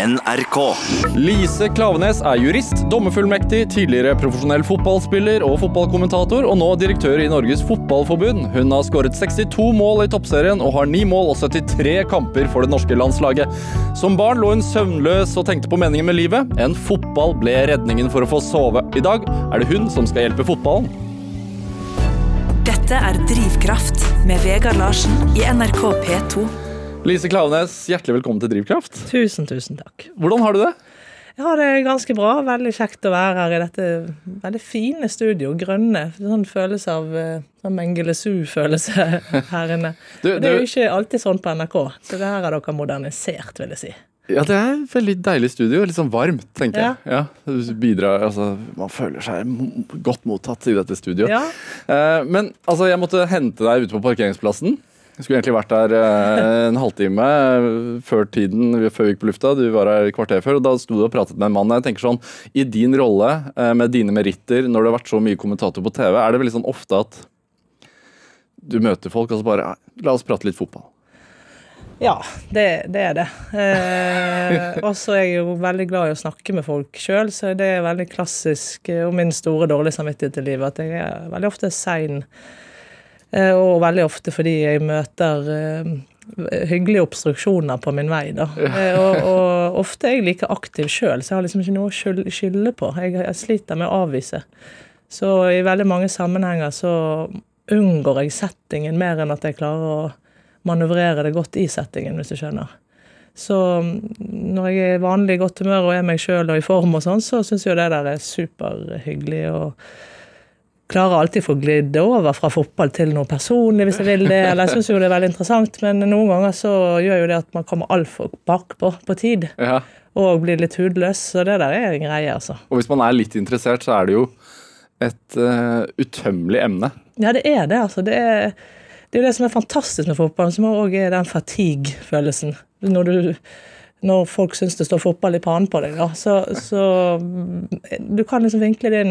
NRK. Lise Klavenes er jurist, dommerfullmektig, tidligere profesjonell fotballspiller og fotballkommentator, og nå direktør i Norges Fotballforbund. Hun har skåret 62 mål i toppserien og har 9 mål og 73 kamper for det norske landslaget. Som barn lå hun søvnløs og tenkte på meningen med livet. En fotball ble redningen for å få sove. I dag er det hun som skal hjelpe fotballen. Dette er Drivkraft med Vegard Larsen i NRK P2. Lise Klaveness, hjertelig velkommen til Drivkraft. Tusen, tusen takk. Hvordan har du det? Jeg har det ganske bra. Veldig kjekt å være her i dette veldig fine studio. Grønne. Sånn følelse av sånn Mengele Zoo-følelse her inne. Du, det er jo ikke alltid sånn på NRK, så det her har dere modernisert, vil jeg si. Ja, det er et veldig deilig studio. Litt sånn varmt, tenker Ja. jeg. Ja, bidrar, altså, man føler seg godt mottatt i dette studioet. Ja, Eh, men altså, jeg måtte hente deg ute på parkeringsplassen. Skulle egentlig vært der eh, en halvtime før tiden, før vi gikk på lufta. Du var her et kvarter før, og da sto du og pratet med en mann. Jeg tenker sånn, I din rolle, eh, med dine meritter, når du har vært så mye kommentator på TV, er det veldig sånn ofte at du møter folk og så bare "Ah, La oss prate litt fotball. ja det, det er det. Eh, og så er jeg jo veldig glad i å snakke med folk sjøl, så det er veldig klassisk eh, og min store dårlige samvittighet i livet at jeg er veldig ofte sein. Eh, og veldig ofte fordi jeg møter eh, hyggelige obstruksjoner på min vei. da. Eh, og, og ofte er jeg like aktiv sjøl, så jeg har liksom ikke noe å skyld- skylde på. Jeg, jeg sliter med å avvise. Så i veldig mange sammenhenger så unngår jeg settingen mer enn at jeg klarer å manøvrere det godt i settingen, hvis du skjønner. Så mm, når jeg er i vanlig godt humør og er meg sjøl og i form og sånn, så syns jo det der er superhyggelig. og klarer alltid å få glidd over fra fotball til noe personlig hvis jeg vil det. Eller jeg syns jo det er veldig interessant, men noen ganger så gjør jo det at man kommer altfor bakpå på tid. Ja. Og blir litt hudløs. Så det der er en greie, altså. Og hvis man er litt interessert, så er det jo et uh, utømmelig emne. Ja, det er det, altså. Det er, det er det som er fantastisk med fotballen, som òg er den fatigue-følelsen. Når, du, når folk syns det står fotball i panen på deg, da. Så, så du kan liksom vinkle det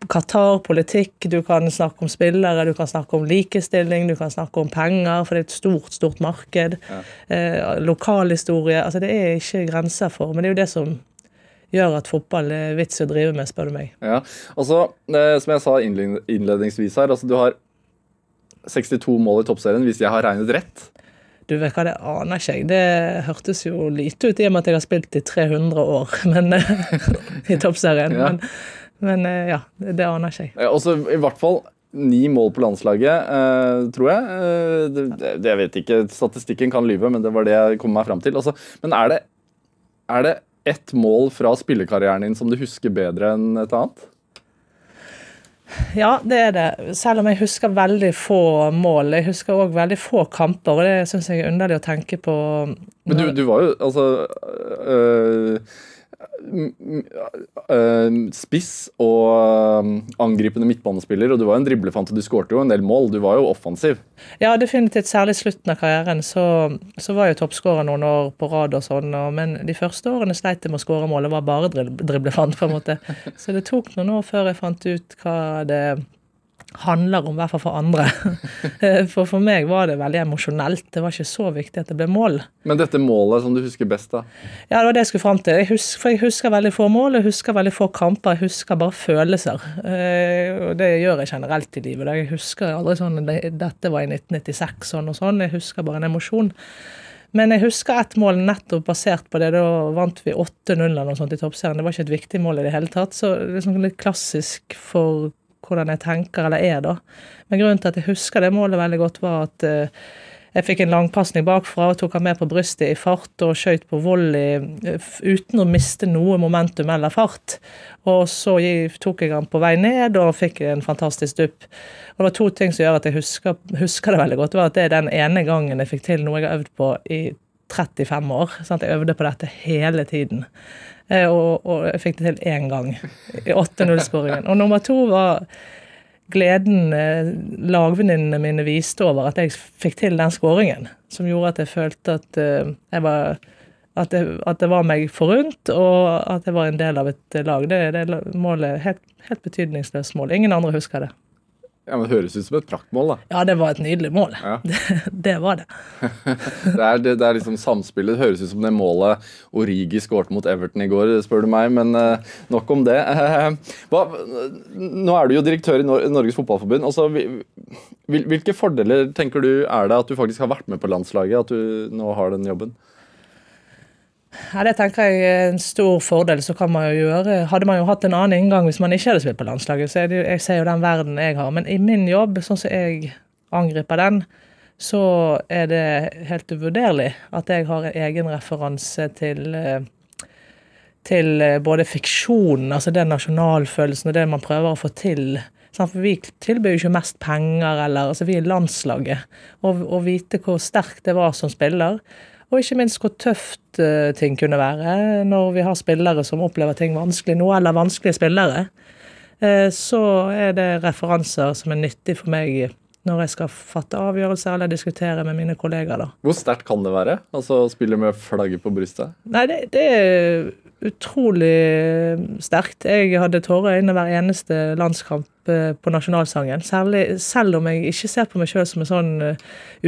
inn Qatar, politikk, du kan snakke om spillere, du kan snakke om likestilling, du kan snakke om penger, for det er et stort, stort marked. Eh, lokalhistorie. Altså, det er ikke grenser for, men det er jo det som gjør at fotball er vits å drive med, spør du meg. Ja, altså, eh, Som jeg sa innledningsvis her, altså du har 62 mål i toppserien, hvis jeg har regnet rett. Du vet hva, det aner ikke jeg. Det hørtes jo lite ut i og med at jeg har spilt i 300 år men, i toppserien. Ja. Men, men eh, ja, det, aner ikke jeg. Ja, Også i hvert fall ni mål på landslaget, eh, tror jeg. Eh, det, det, jeg vet ikke, Statistikken kan lyve, men det var det jeg kom meg fram til. Altså, men er det, er det ett mål fra spillekarrieren din som du husker bedre enn et annet? Ja, det er det. Selv om jeg husker veldig få mål. Jeg husker òg veldig få kamper, og det syns jeg er underlig å tenke på. Men du, du var jo altså øh, Spiss og øh, angripende midtbanespiller, og du var jo en driblefant, og du skårte jo en del mål. Du var jo offensiv. Ja, definitivt. Særlig slutten av karrieren så, så var jeg toppskårer noen år på rad og sånn, og, men de første årene sleit jeg med å skåre mål. og var bare driblefant, på en måte. Så det tok noen år før jeg fant ut hva det handler om, i hvert fall for andre. For for meg var det veldig emosjonelt. Det var ikke så viktig at det ble mål. Men dette målet som du husker best, da? Ja, det var det jeg skulle fram til. Jeg husker, for jeg husker veldig få mål, jeg husker veldig få kamper. Jeg husker bare følelser. Eh, og det gjør jeg generelt i livet. Jeg husker aldri sånn Dette var i 1996, sånn og sånn. Jeg husker bare en emosjon. Men jeg husker ett mål nettopp basert på det. Da vant vi 8-0 eller noe sånt i toppserien. Det var ikke et viktig mål i det hele tatt. Så det er sånn litt klassisk for hvordan jeg tenker eller er, da. Men grunnen til at jeg husker det målet veldig godt, var at eh, jeg fikk en langpasning bakfra og tok han med på brystet i fart og skøyt på volley eh, uten å miste noe momentum eller fart. Og så tok jeg han på vei ned og fikk en fantastisk dupp. Og det var to ting som gjør at jeg husker, husker det veldig godt. Det var at det er den ene gangen jeg fikk til noe jeg har øvd på i 35 år. Sant? Jeg øvde på dette hele tiden. Eh, Og, og jeg fikk det til én gang i 8-0-skåringen. Og nummer to var gleden eh, lagvenninnene mine viste over at jeg fikk til den skåringen. Som gjorde at jeg følte at eh, jeg var at det, at det var meg forunt, og at jeg var en del av et lag. Det, det målet helt, helt betydningsløst mål. Ingen andre husker det. Ja, men Det høres ut som et praktmål, da. Ja, det var et nydelig mål. Ja. Det, det var det. Det er, det, det er liksom samspillet. Det høres ut som det målet Origi skåret mot Everton i går, spør du meg. Men eh, nok om det. Hva, nå er du jo direktør i Nor Norges Fotballforbund. Altså, hvil- hvil- hvilke fordeler tenker du er det at du faktisk har vært med på landslaget? At du nå har den jobben? Ja, det tenker jeg er en stor fordel. Så kan man jo gjøre Hadde man jo hatt en annen inngang hvis man ikke hadde spilt på landslaget, så er det jo, jeg ser jo den verden jeg har. Men i min jobb, sånn som jeg angriper den, så er det helt uvurderlig at jeg har en egen referanse til eh, til eh, både fiksjonen, altså den nasjonalfølelsen og det man prøver å få til. For vi tilbyr jo ikke mest penger, eller altså vi er landslaget. Og vite hvor sterkt det var som spiller. Og ikke minst hvor tøft eh, ting kunne være når vi har spillere som opplever ting vanskelig nå, eller vanskelige spillere. Eh, så er det referanser som er nyttig for meg når jeg skal fatte avgjørelser eller diskutere med mine kollegaer. da. Hvor sterkt kan det være? Altså Spille med flagget på brystet? Nei, det, det utrolig sterkt. Jeg hadde tårer i øynene hver eneste landskamp eh, på nasjonalsangen. Særlig, selv om jeg ikke ser på meg sjøl som en sånn eh,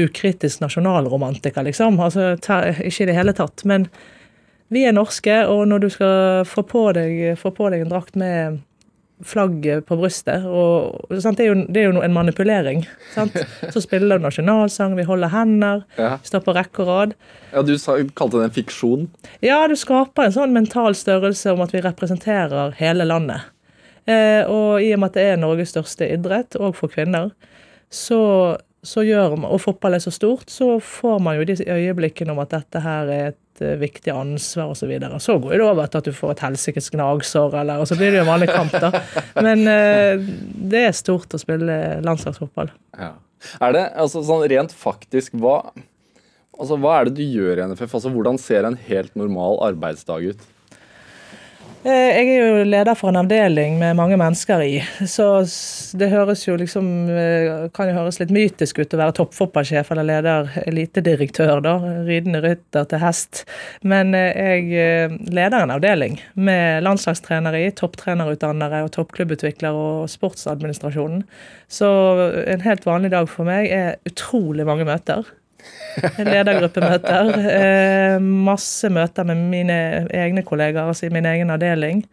ukritisk nasjonalromantiker, liksom. Altså, ikke i det hele tatt. Men vi er norske, og når du skal få på deg, få på deg en drakt med flagget på brystet og? Det, er jo, det er jo en manipulering. Sant? Så spiller du nasjonalsang, vi holder hender, Ja. står på rekke og rad. Ja, Du sa, kalte det en fiksjon. Ja, du skaper en sånn mental størrelse om at vi representerer hele landet. Eh, og i og med at det er Norges største idrett, og for kvinner, så, man, og fotball er så stort, så får man jo de øyeblikkene om at dette her er et eh, viktig ansvar osv. Så, videre. så går det over til at du får et helsikes gnagsår, eller, og så blir det jo en vanlig kamp, da. Men eh, det er stort å spille landslagsfotball. Ja. Er det altså sånn rent faktisk hva Altså, Hva er det du gjør i NFF? Altså, Hvordan ser en helt normal arbeidsdag ut? Eh, Jeg er jo leder for en avdeling med mange mennesker i, så det høres jo liksom eh, Kan jo høres litt mytisk ut å være toppfotballsjef eller leder, elitedirektør, da. Ridende rytter til hest. Men eh, jeg leder en avdeling med landslagstrenere i, topptrenerutdannere og toppklubbutviklere og sportsadministrasjonen. Så en helt vanlig dag for meg er utrolig mange møter. Ledergruppemøter. Eh, masse møter med mine egne kollegaer, altså i min egen avdeling.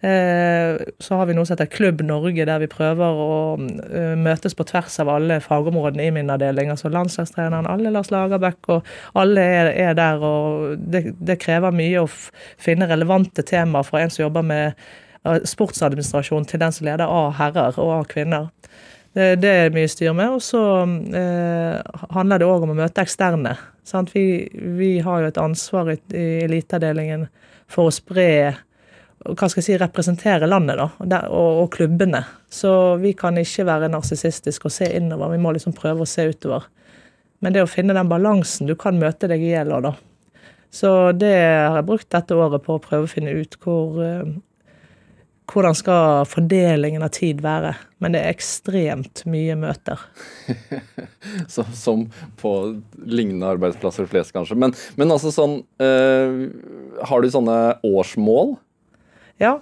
Eh, så har vi noe som heter Klubb Norge, der vi prøver å eh, møtes på tvers av alle fagområdene i min avdeling. Altså landslagstreneren, alle Lars Lagerbäck, og alle er, er der. Og det, det krever mye å finne relevante temaer fra en som jobber med sportsadministrasjon, til den som leder av herrer og av kvinner. Det, er mye styr med. Og så eh, handler det òg om å møte eksterne. Vi, vi har jo et ansvar i, i eliteavdelingen for å spre hva skal jeg si, representere landet da, og, og klubbene. Så vi kan ikke være narsissistiske og se innover, vi må liksom prøve å se utover. Men det å finne den balansen Du kan møte deg i hjel av, da. Så det har jeg brukt dette året på å prøve å finne ut hvor eh, hvordan skal fordelingen av tid være. Men det er ekstremt mye møter. Så, som på lignende arbeidsplasser flest, kanskje. Men, men altså sånn øh, Har du sånne årsmål? Ja,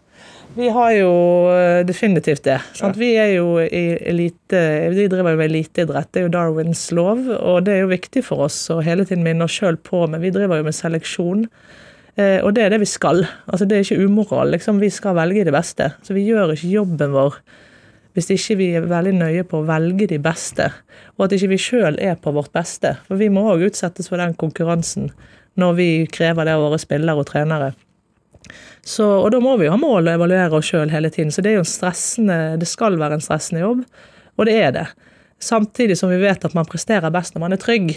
vi har jo eh, definitivt det. Sant? Vi er jo i elite, vi driver jo med eliteidrett, det er jo Darwins lov. Og det er jo viktig for oss å hele tiden minne oss sjøl på, men vi driver jo med seleksjon. Eh, og det er det vi skal. Altså Det er ikke umoral. liksom Vi skal velge det beste. Så vi gjør ikke jobben vår hvis ikke vi er veldig nøye på å velge de beste, og at ikke vi sjøl er på vårt beste. For vi må òg utsettes for den konkurransen når vi krever det av våre spillere og trenere. Så, og da må vi jo ha mål og evaluere oss sjøl hele tiden. Så det er jo en stressende, det skal være en stressende jobb, og det er det. Samtidig som vi vet at man presterer best når man er trygg.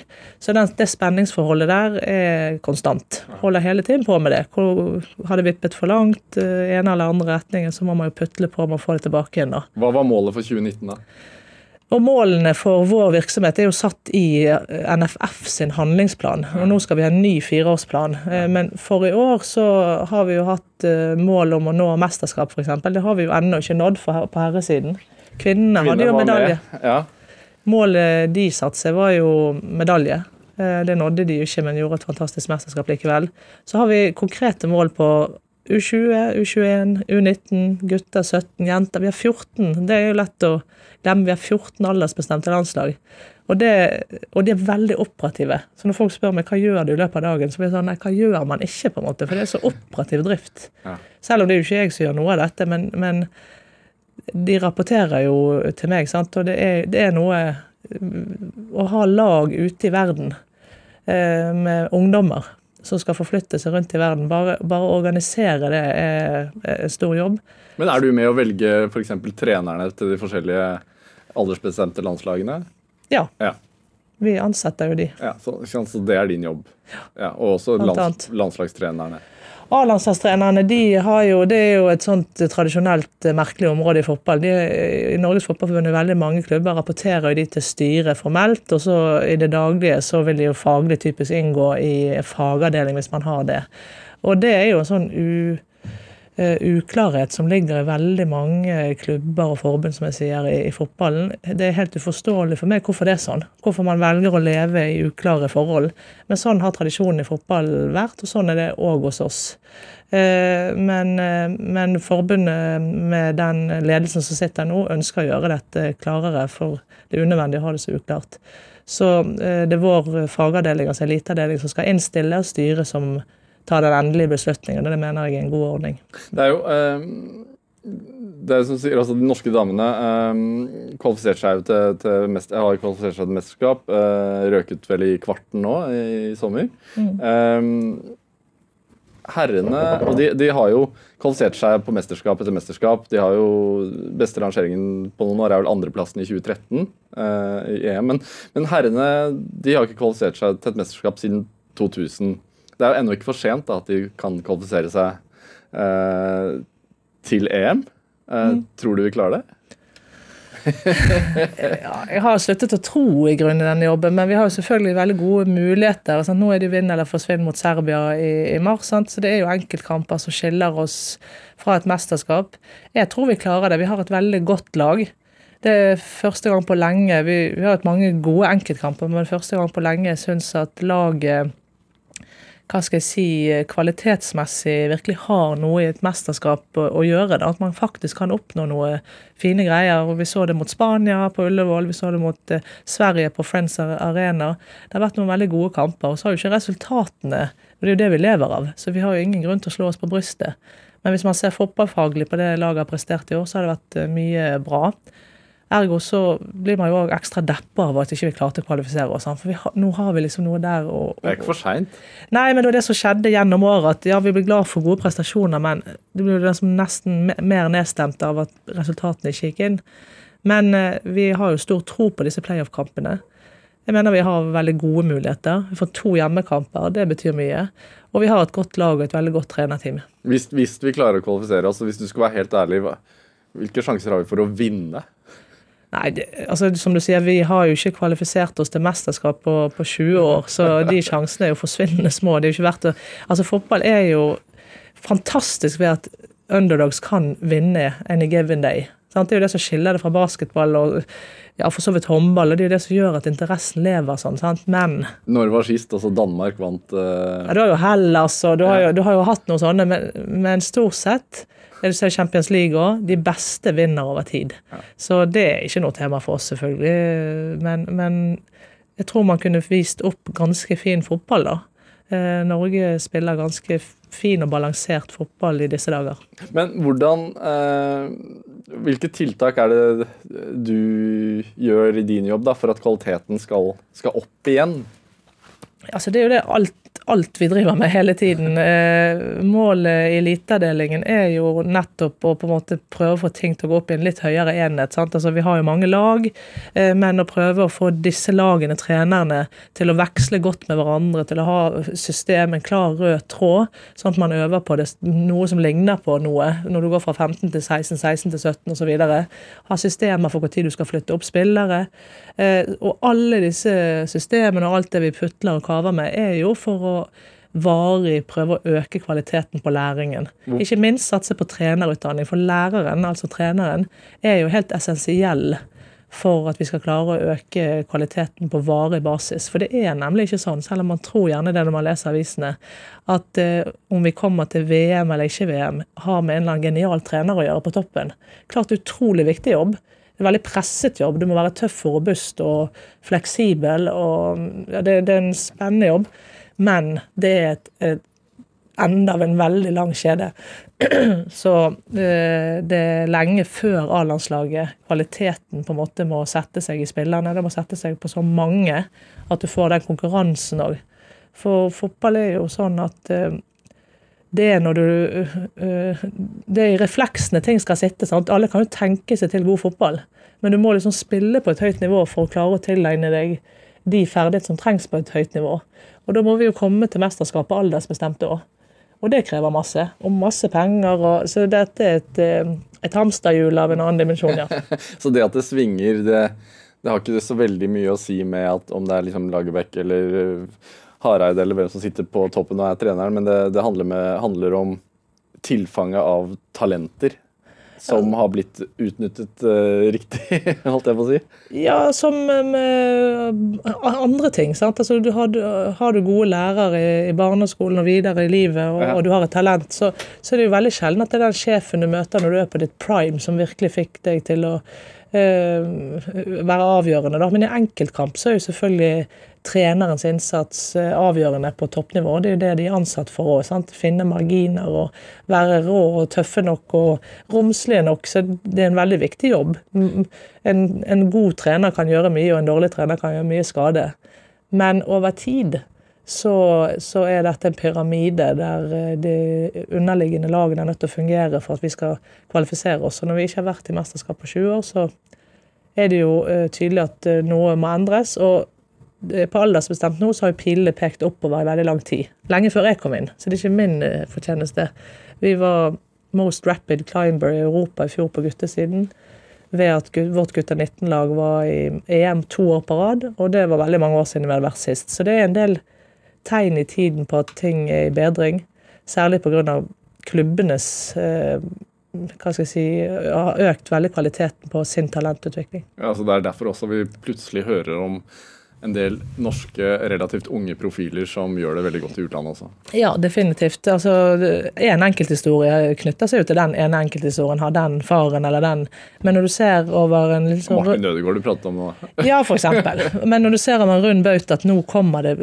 Så den, det spenningsforholdet der er konstant. Holder hele tiden på med det. Hvor, har det vippet for langt i ene eller andre retningen, så må man jo putle på med å få det tilbake igjen. da. Hva var målet for 2019, da? Og Målene for vår virksomhet er jo satt i eh, NFF sin handlingsplan. og Nå skal vi ha en ny fireårsplan. Eh, Men for i år så har vi jo hatt eh, mål om å nå mesterskap, f.eks. Det har vi jo ennå ikke nådd på herresiden. Kvinnene hadde jo medalje. med. Ja. Målet de satte seg, var jo medalje. Eh, Det nådde de jo ikke, men gjorde et fantastisk mesterskap likevel. Så har vi konkrete mål på U20, U21, U19, gutter 17, jenter. Vi har 14. Det er jo lett å glemme. Vi har 14 aldersbestemte landslag. Og, det, og de er veldig operative. Så når folk spør meg hva gjør du i løpet av dagen, så blir det sånn nei, hva gjør man ikke, på en måte, for det er så operativ drift. Ja. Selv om det er jo ikke jeg som gjør noe av dette, men, men de rapporterer jo til meg, sant? og det er, det er noe Å ha lag ute i verden eh, med ungdommer som skal forflytte seg rundt i verden, bare, bare å organisere det er en stor jobb. Men er du med å velge f.eks. trenerne til de forskjellige aldersbestemte landslagene? Ja, Ja. vi ansetter jo de. ja så, så det er din jobb? Ja, og også lands, landslagstrenerne? A-landslagstrenerne de har jo, det er jo et sånt tradisjonelt eh, merkelig område i fotball. De, I Norges Fotballforbund er veldig mange klubber rapporterer jo de til styret formelt, og så i det daglige så vil de jo faglig typisk inngå i fagavdeling hvis man har det. Og det er jo en sånn u, eh, uklarhet som ligger i veldig mange klubber og forbund, som jeg sier, i, i fotballen. Det er helt uforståelig for meg hvorfor det er sånn. Hvorfor man velger å leve i uklare forhold. Men sånn har tradisjonen i fotball vært, og sånn er det òg hos oss. Eh, Men, eh, men forbundet med den ledelsen som sitter nå, ønsker å gjøre dette klarere, for det er unødvendig å ha det så uklart. Så eh, det er vår fagavdeling, altså eliteavdeling, som skal innstille, og styre som tar den endelige beslutningen. Det mener jeg er en god ordning. Det er jo Um det som sier, altså De norske damene eh, kvalifiserte seg til, til mest, har kvalifisert seg til mesterskap. Eh, røket vel i kvarten nå i, i sommer. Eh, herrene Og de, de har jo kvalifisert seg på mesterskap etter mesterskap. De har jo Beste rangeringen på noen år er vel andreplassen i 2013 eh, i EM. Men, men herrene de har ikke kvalifisert seg til et mesterskap siden 2000. Det er jo ennå ikke for sent da, at de kan kvalifisere seg eh, til EM. Eh, Tror du vi klarer det? Ja, jeg har sluttet å tro i grunnen denne jobben, men vi har jo selvfølgelig veldig gode muligheter. Sant? Nå er det jo vinn eller forsvinn mot Serbia i, i mars, sant? så det er jo enkeltkamper som skiller oss fra et mesterskap. Jeg tror vi klarer det. Vi har et veldig godt lag. Det er første gang på lenge Vi, vi har hatt mange gode enkeltkamper, men første gang på lenge jeg syns at laget hva skal jeg si, kvalitetsmessig virkelig har noe i et mesterskap å gjøre. Da. At man faktisk kan oppnå noe fine greier. og Vi så det mot Spania på Ullevål, vi så det mot eh, Sverige på Friends Arena. Det har vært noen veldig gode kamper. og Så har jo ikke resultatene og Det er jo det vi lever av, så vi har jo ingen grunn til å slå oss på brystet. Men hvis man ser fotballfaglig på det laget har prestert i år, så har det vært eh, mye bra. Ergo så blir man jo òg ekstra deppa av at ikke vi klarte å kvalifisere oss. For har, nå har vi liksom noe der å, Det er ikke for seint. Nei, men det var det som skjedde gjennom året. At ja, vi ble glad for gode prestasjoner, men det ble jo liksom nesten mer nedstemt av at resultatene ikke gikk inn. Men eh, vi har jo stor tro på disse playoff-kampene. Jeg mener vi har veldig gode muligheter. Vi får to hjemmekamper, det betyr mye. Og vi har et godt lag og et veldig godt trenerteam. Hvis, hvis vi klarer å kvalifisere oss, altså hvis du skal være helt ærlig, hvilke sjanser har vi for å vinne? Nei, det, altså som du sier, vi har jo ikke kvalifisert oss til mesterskap på, på 20 år, så de sjansene er jo forsvinnende små. Det er jo ikke verdt å Altså, fotball er jo fantastisk ved at underdogs kan vinne any given day. Sant? Det er jo det som skiller det fra basketball og ja, for så vidt håndball, og det er jo det som gjør at interessen lever sånn. sant? Men Når var sist? Altså Danmark vant uh... ja, du har jo Hellas, og du har jo, du har jo hatt noen sånne, men, men stort sett det du er Champions League òg. De beste vinner over tid. Så det er ikke noe tema for oss, selvfølgelig. Men, men jeg tror man kunne vist opp ganske fin fotball, da. Eh, Norge spiller ganske fin og balansert fotball i disse dager. Men hvordan eh, Hvilke tiltak er det du gjør i din jobb da, for at kvaliteten skal, skal opp igjen? Altså, det er jo det alt, alt vi driver med hele tiden. Eh, målet i eliteavdelingen er jo nettopp å på en måte prøve å få ting til å gå opp i en litt høyere enhet. Sant? Altså, vi har jo mange lag, eh, men å prøve å få disse lagene, trenerne, til å veksle godt med hverandre, til å ha system, en klar rød tråd, sånn at man øver på det, noe som ligner på noe, når du går fra 15 til 16, 16 til 17 osv. Ha systemer for når du skal flytte opp spillere. Eh, og alle disse systemene og alt det vi putler og kaver med, er jo for å varig prøve å øke kvaliteten på læringen. Ikke minst satse på trenerutdanning, for læreren, altså treneren, er jo helt essensiell for at vi skal klare å øke kvaliteten på varig basis. For det er nemlig ikke sånn, selv om man tror gjerne det når man leser avisene, at eh, om vi kommer til VM eller ikke VM, har med en eller annen genial trener å gjøre på toppen. Klart utrolig viktig jobb. Det en veldig presset jobb. Du må være tøff og robust og fleksibel. og ja, det, det, er en spennende jobb, men det er et, et enda av en veldig lang kjede. Så eh, det er lenge før A-landslaget kvaliteten på en måte må sette seg i spillerne. Det må sette seg på så mange at du får den konkurransen òg. For fotball er jo sånn at eh, det er når du eh, Det er i refleksene ting skal sitte. sant? Alle kan jo tenke seg til god fotball, men du må liksom spille på et høyt nivå for å klare å tilegne deg de ferdigheter som trengs på et høyt nivå. Og da må vi jo komme til mesterskapet aldersbestemte òg. Og det krever masse. Og masse penger. Og, så dette er et, eh, et hamsterhjul av en annen dimensjon, ja. så det at det svinger, det, det, har ikke så veldig mye å si med at om det er liksom Lagerbäck eller eh, Hareide eller hvem som sitter på toppen og er treneren, men det, det handler, med, handler om tilfanget av talenter som har blitt utnyttet uh, riktig, holdt jeg på å si? Ja, som med andre ting. sant? Altså, du har, har, du gode lærere i, i, barneskolen og videre i livet, og, ja. og du har et talent, så, så, er det jo veldig sjelden at det er den sjefen du møter når du er på ditt prime, som virkelig fikk deg til å være avgjørende. Da. Men i enkeltkamp så er jo selvfølgelig trenerens innsats eh, avgjørende på toppnivå. Det er jo det de er ansatt for òg. Finne marginer og være rå og tøffe nok og romslige nok. Så det er en veldig viktig jobb. En, en god trener kan gjøre mye, og en dårlig trener kan gjøre mye skade. Men over tid så, så, er dette en pyramide der eh, de underliggende lagene er nødt til å fungere for at vi skal kvalifisere oss. Og når vi ikke har vært i mesterskap på 20 år, så er det jo uh, tydelig at uh, noe må endres. Og på aldersbestemt nå så har pilene pekt oppover i veldig lang tid. Lenge før jeg kom inn, så det er ikke min fortjeneste. Vi var most rapid climber i Europa i fjor på guttesiden. Ved at vårt gutta 19-lag var i EM to år på rad, og det var veldig mange år siden vi hadde vært sist. Så det er en del tegn i tiden på at ting er i bedring. Særlig pga. klubbenes eh, hva skal jeg si, har økt veldig kvaliteten på sin talentutvikling. Ja, så Det er derfor også vi plutselig hører om en del norske relativt unge profiler som gjør det veldig godt i utlandet også. Ja, definitivt. Altså, En enkelthistorie knytter seg jo til den ene enkelthistorien. Har den faren eller den Men når du ser over en liksom, Martin Ødegaard du pratet om nå. ja, for eksempel. Men når du ser over en rund baut at nå kommer det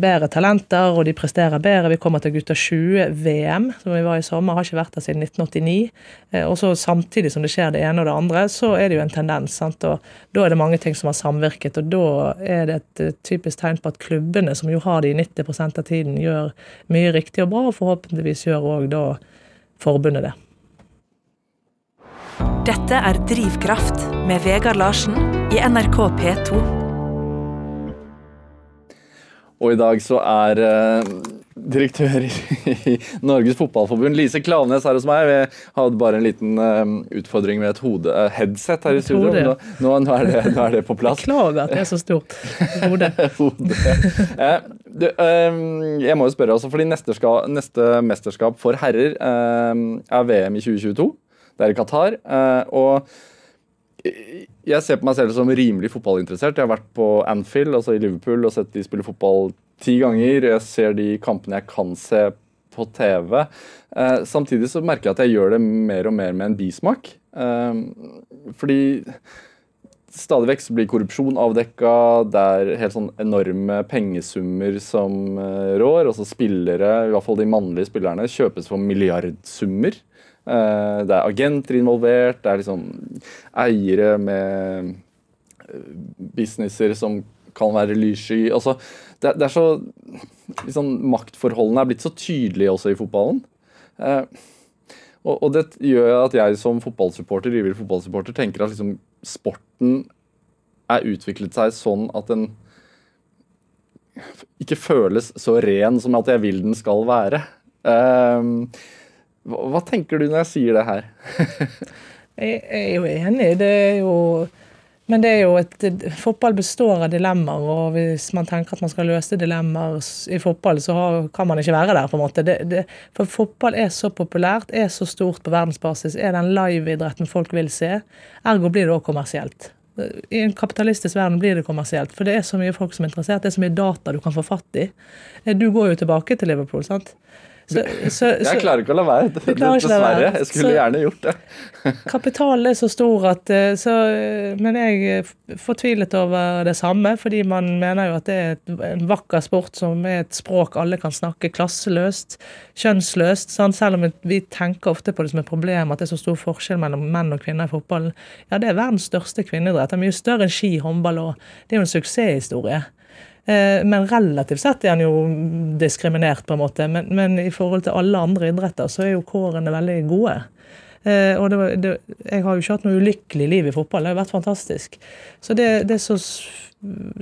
bedre talenter, og de presterer bedre. Vi kommer til Gutta 20-VM, som vi var i sommer, har ikke vært der siden 1989. Eh, og så samtidig som det skjer det ene og det andre, så er det jo en tendens. Sant? Og da er det mange ting som har samvirket, og da er det et eh, typisk tegn på at klubbene, som jo har det i 90 av tiden, gjør mye riktig og bra, og forhåpentligvis gjør òg da forbundet det. Dette er Drivkraft med Vegard Larsen i NRK P2. Og i dag så er uh direktør i Norges Fotballforbund, Lise Klaveness her hos meg. Vi hadde bare en liten uh, utfordring med et hode, uh, headset her i studio. Nå, nå, nå, er det, nå, er det, på plass. Beklager at det er så stort hode. Uh, du, jeg må jo spørre, altså, fordi neste, skal, neste mesterskap for herrer er VM i 2022. Det er i Qatar. og jeg ser på meg selv som rimelig fotballinteressert. Jeg har vært på Anfield, altså i Liverpool, og sett de spille fotball ti ganger. Jeg ser de kampene jeg kan se på TV. Eh, samtidig så merker jeg at jeg gjør det mer og mer med en bismak. Eh, fordi stadig vekk blir korrupsjon avdekka, det er helt sånn enorme pengesummer som eh, rår. Altså spillere, i hvert fall de mannlige spillerne, kjøpes for milliardsummer. Eh, det er agenter involvert, det er liksom eiere med eh, businesser som kan være lyssky. Altså, det, det, er så liksom, Maktforholdene er blitt så tydelige også i fotballen. Eh, og, og, det gjør at jeg som fotballsupporter ivrig fotballsupporter tenker at liksom, sporten er utviklet seg sånn at den ikke føles så ren som at jeg vil den skal være. Eh, hva, hva tenker du når jeg sier det her? jeg er jo enig. Det er jo men det er jo et, fotball består av dilemmaer, og hvis man tenker at man skal løse dilemmaer i fotball, så har, kan man ikke være der. på en måte. Det, det, for fotball er så populært, er så stort på verdensbasis, er den live-idretten folk vil se. Ergo blir det òg kommersielt. I en kapitalistisk verden blir det kommersielt, for det er så mye folk som er interessert, det er så mye data du kan få fatt i. Eh, Du går jo tilbake til Liverpool, sant? Så, så, Jeg klarer ikke å la være. Dessverre. Jeg skulle Så- gjerne gjort det. kapitalen er så stor at eh, så, eh, Men jeg f- fortvilet over det samme, fordi man mener jo at det er et, en vakker sport som er et språk alle kan snakke klasseløst, kjønnsløst. Sant? Selv om vi tenker ofte på det som et problem at det er så stor forskjell mellom menn og kvinner i fotballen. Ja, det er verdens største kvinneidrett. Det er mye større enn ski, håndball og Det er jo en suksesshistorie. Eh, Men relativt sett er han jo diskriminert, på en måte. Men, men i forhold til alle andre idretter så er jo kårene veldig gode. Uh, og det, var- det, jeg har jo ikke hatt noe ulykkelig liv i fotball. Det har vært fantastisk. Så det, det er så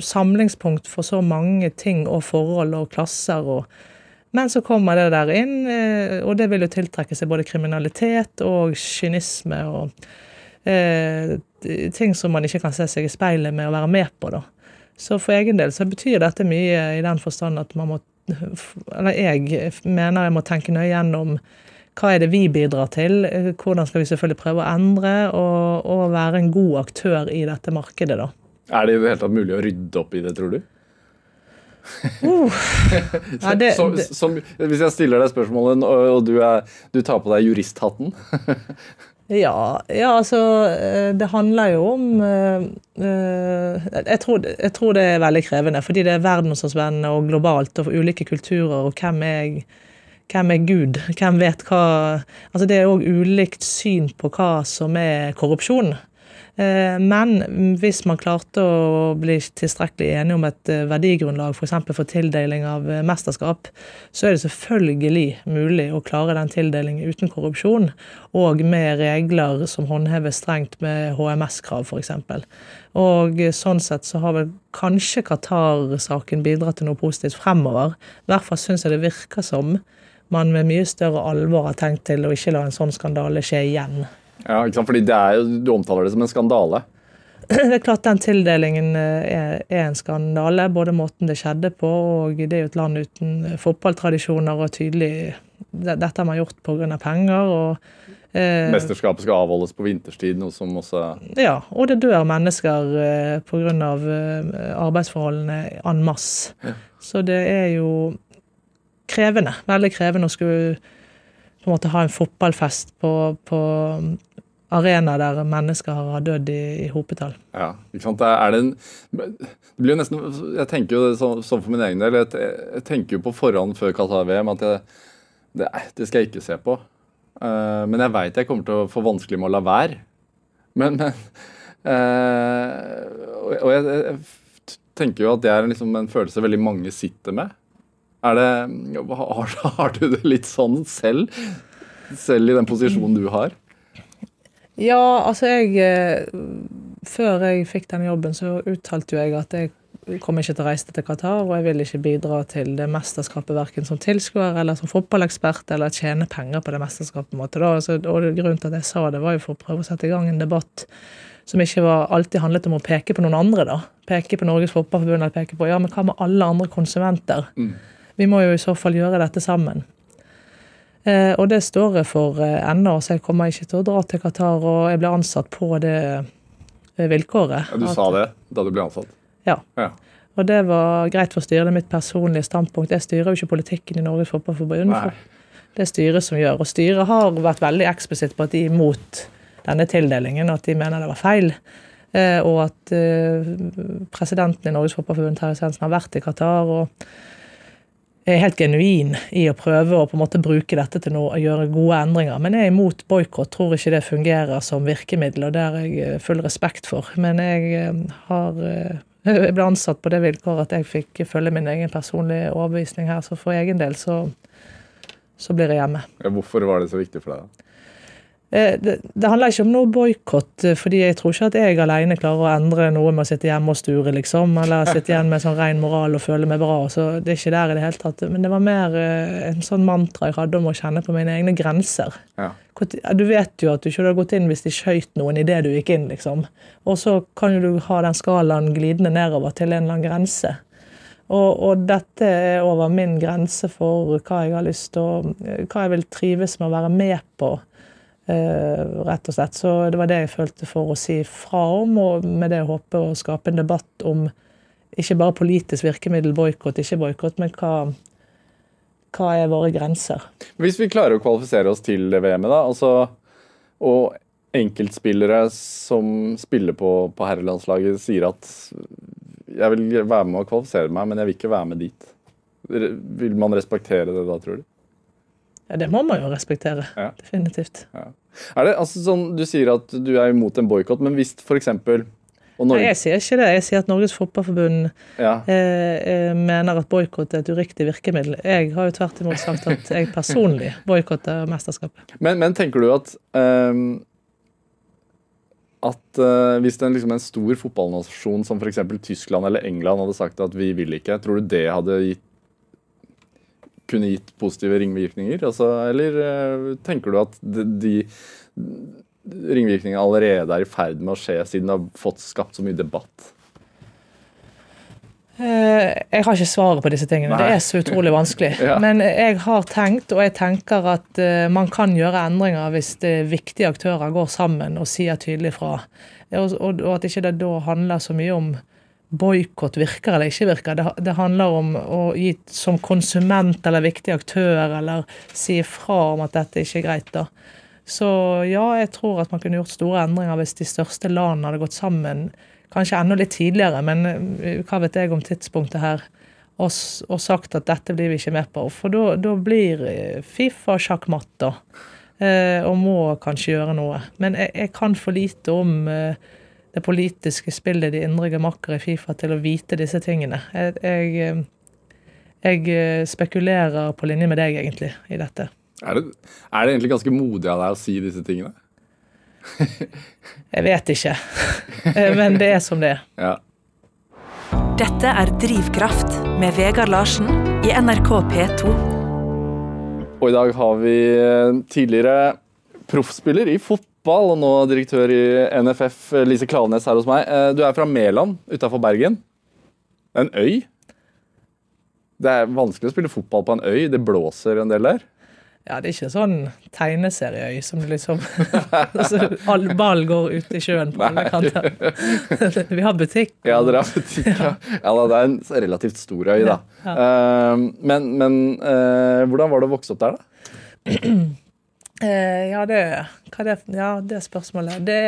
samlingspunkt for så mange ting og forhold og klasser. og men så kommer det der inn, uh, og det vil jo tiltrekke seg både kriminalitet og kynisme og uh, ting som man ikke kan se seg i speilet med å være med på, da. Så for egen del så betyr dette mye i den forstand at man må Eller jeg mener jeg må tenke nøye gjennom hva er det vi bidrar til, hvordan skal vi selvfølgelig prøve å endre, og, og være en god aktør i dette markedet, da. Er det i det hele tatt mulig å rydde opp i det, tror du? Ja, det, som, som, hvis jeg stiller deg spørsmålet, og du, er, du tar på deg juristhatten Ja, ja, altså eh, Det handler jo om eh, jeg, tror, jeg tror det er veldig krevende, fordi det er verdensomspennende og globalt og ulike kulturer, og hvem er, hvem er Gud? Hvem vet hva Altså Det er òg ulikt syn på hva som er korrupsjon. Eh, Men hvis man klarte å bli tilstrekkelig enige om et eh, verdigrunnlag f.eks. For, for tildeling av eh, mesterskap, så er det selvfølgelig mulig å klare den tildelingen uten korrupsjon, og med regler som håndheves strengt med HMS-krav f.eks. Og sånn sett så har vel kanskje Qatar-saken bidratt til noe positivt fremover. I hvert fall syns jeg det virker som man med mye større alvor har tenkt til å ikke la en sånn skandale skje igjen. Ja, ikke sant? Fordi det er Du omtaler det som en skandale. Det er klart den tildelingen eh, er, er en skandale, både måten det skjedde på, og det er jo et land uten fotballtradisjoner, og tydelig Dette har man gjort pga. penger. og eh, Mesterskapet skal avholdes på vinterstid, noe som også ja, og det dør mennesker eh, pga. Eh, arbeidsforholdene en masse. Så det er jo krevende. Veldig krevende å skulle på en måte ha en fotballfest på, på arena der mennesker har dødd i, i hopetall. Ja, ikke sant. Er det en Det blir jo nesten Jeg tenker jo sånn, så for min egen del. Jeg, jeg tenker jo på forhånd før Qatar-VM at jeg, det, det skal jeg ikke se på. Uh, men jeg veit jeg kommer til å få vanskelig med å la være. Men, men uh, Og, jeg, jeg tenker jo at det er liksom en følelse veldig mange sitter med. Er det Har, har du det litt sånn selv? Selv i den posisjonen du har? Ja, altså jeg eh, Før jeg fikk den jobben, så uttalte jo jeg at jeg kommer ikke til å reise til Qatar, og jeg vil ikke bidra til det mesterskapet verken som tilskuer eller som fotballekspert, eller tjene penger på det mesterskapet. måte. Altså, og grunnen til at jeg sa det, var jo for å prøve å sette i gang en debatt som ikke var, alltid handlet om å peke på noen andre, da. Peke på Norges Fotballforbund eller peke på ja, men hva med alle andre konsumenter? Vi må jo i så fall gjøre dette sammen. Eh, og det står jeg for eh, ennå, så jeg kommer ikke til å dra til Qatar. Og jeg ble ansatt på det eh, vilkåret. Ja, du At- sa det da du ble ansatt. Ja. Ja. Og det var greit for styret. Det er mitt personlige standpunkt. Jeg styrer jo ikke politikken i Norges Fotballforbund. Det er styret som gjør. Og styret har vært veldig eksplisitt på at de er imot denne tildelingen, og at de mener det var feil. Eh, og at presidenten i Norges Fotballforbund, Terje Svendsen, har vært i Qatar og helt genuin i å prøve å på en måte bruke dette til noe, å gjøre gode endringer. Men jeg er imot boikott, tror ikke det fungerer som virkemiddel, og det har jeg eh, full respekt for. Men jeg eh, har eh, jeg ble ansatt på det vilkåret at jeg fikk følge min egen personlige overbevisning her, så for egen del så, så blir jeg hjemme. Hvorfor var det så viktig for deg? da? Eh, Det, det handler ikke om noe boikott, eh, fordi jeg tror ikke at jeg alene klarer å endre noe med å sitte hjemme og sture, liksom. Eller sitte igjen med sånn ren moral og føle meg bra. så Det er ikke der i det hele tatt. Men det var mer eh, en sånn mantra jeg hadde om å kjenne på mine egne grenser. Ja. Du vet jo at du ikke hadde gått inn hvis de skjøt noen idet du gikk inn, liksom. Og så kan jo du ha den skalaen glidende nedover til en eller annen grense. Og, og dette er over min grense for hva jeg har lyst til å Hva jeg vil trives med å være med på. Eh, rett og slett. Så det var det jeg følte for å si fra om, og med det håpe å skape en debatt om ikke bare politisk virkemiddel, boikott, ikke boikott, men hva, hva er våre grenser? Hvis vi klarer å kvalifisere oss til VM-et, da, altså, og enkeltspillere som spiller på, på herrelandslaget, sier at jeg vil være med å kvalifisere meg, men jeg vil ikke være med dit. Vil man respektere det da, tror du? Ja, Det må man jo respektere. Ja. Definitivt. Ja. Er det, altså, sånn, du sier at du er imot en boikott, men hvis f.eks. Nei, jeg sier ikke det. Jeg sier at Norges Fotballforbund ja. eh, eh, mener at boikott er et uriktig virkemiddel. Jeg har jo tvert imot sagt at jeg personlig boikotter mesterskapet. Men, men tenker du at ehm, at eh, hvis er liksom en stor fotballnasjon som f.eks. Tyskland eller England hadde sagt at vi vil ikke, tror du det hadde gitt kunne gitt positive ringvirkninger? Altså, eller eh, tenker du at de, de ringvirkningene allerede er i ferd med å skje, siden det har fått skapt så mye debatt? Eh, Jeg har ikke svaret på disse tingene. Nei. Det er så utrolig vanskelig. Ja. Men jeg har tenkt, og jeg tenker at eh, man kan gjøre endringer hvis det viktige aktører går sammen og sier tydelig fra. Og, at ikke det da handler så mye om boikott virker eller ikke virker. Det, det handler om å gi som konsument eller viktig aktør eller si fra om at dette ikke er greit. da. Så ja, jeg tror at man kunne gjort store endringer hvis de største landene hadde gått sammen, kanskje enda litt tidligere, men eh, hva vet jeg om tidspunktet her, og, og sagt at dette blir vi ikke med på. For da- blir eh, Fifa sjakkmatt, da. Eh, og må kanskje gjøre noe. Men jeg, jeg kan for lite om eh, det politiske spillet, de indre gemakker i Fifa, til å vite disse tingene. Jeg, jeg, eh, jeg eh, spekulerer på linje med deg, egentlig, i dette. Er det, er det egentlig ganske modig av deg å si disse tingene? Jeg vet ikke. Eh, Men det er som det er. Ja. Dette er Drivkraft med Vegard Larsen i NRK P2. Og i dag har vi tidligere proffspiller i fotball og nå direktør i NFF, eh, Lise Klaveness her hos meg. Eh, Du er fra Mæland utafor Bergen. En øy. Det er vanskelig å spille fotball på en øy. Det blåser en del der. Ja, det er ikke sånn tegneserieøy som liksom altså, All ball går ut i sjøen på alle kanter. Vi har butikk. Ja, dere har butikk. Ja, ja det er en relativt stor øy, da. Eh, Men, men hvordan var det å vokse opp der, da? Eh, ja, det Hva det? Ja, det spørsmålet. Det,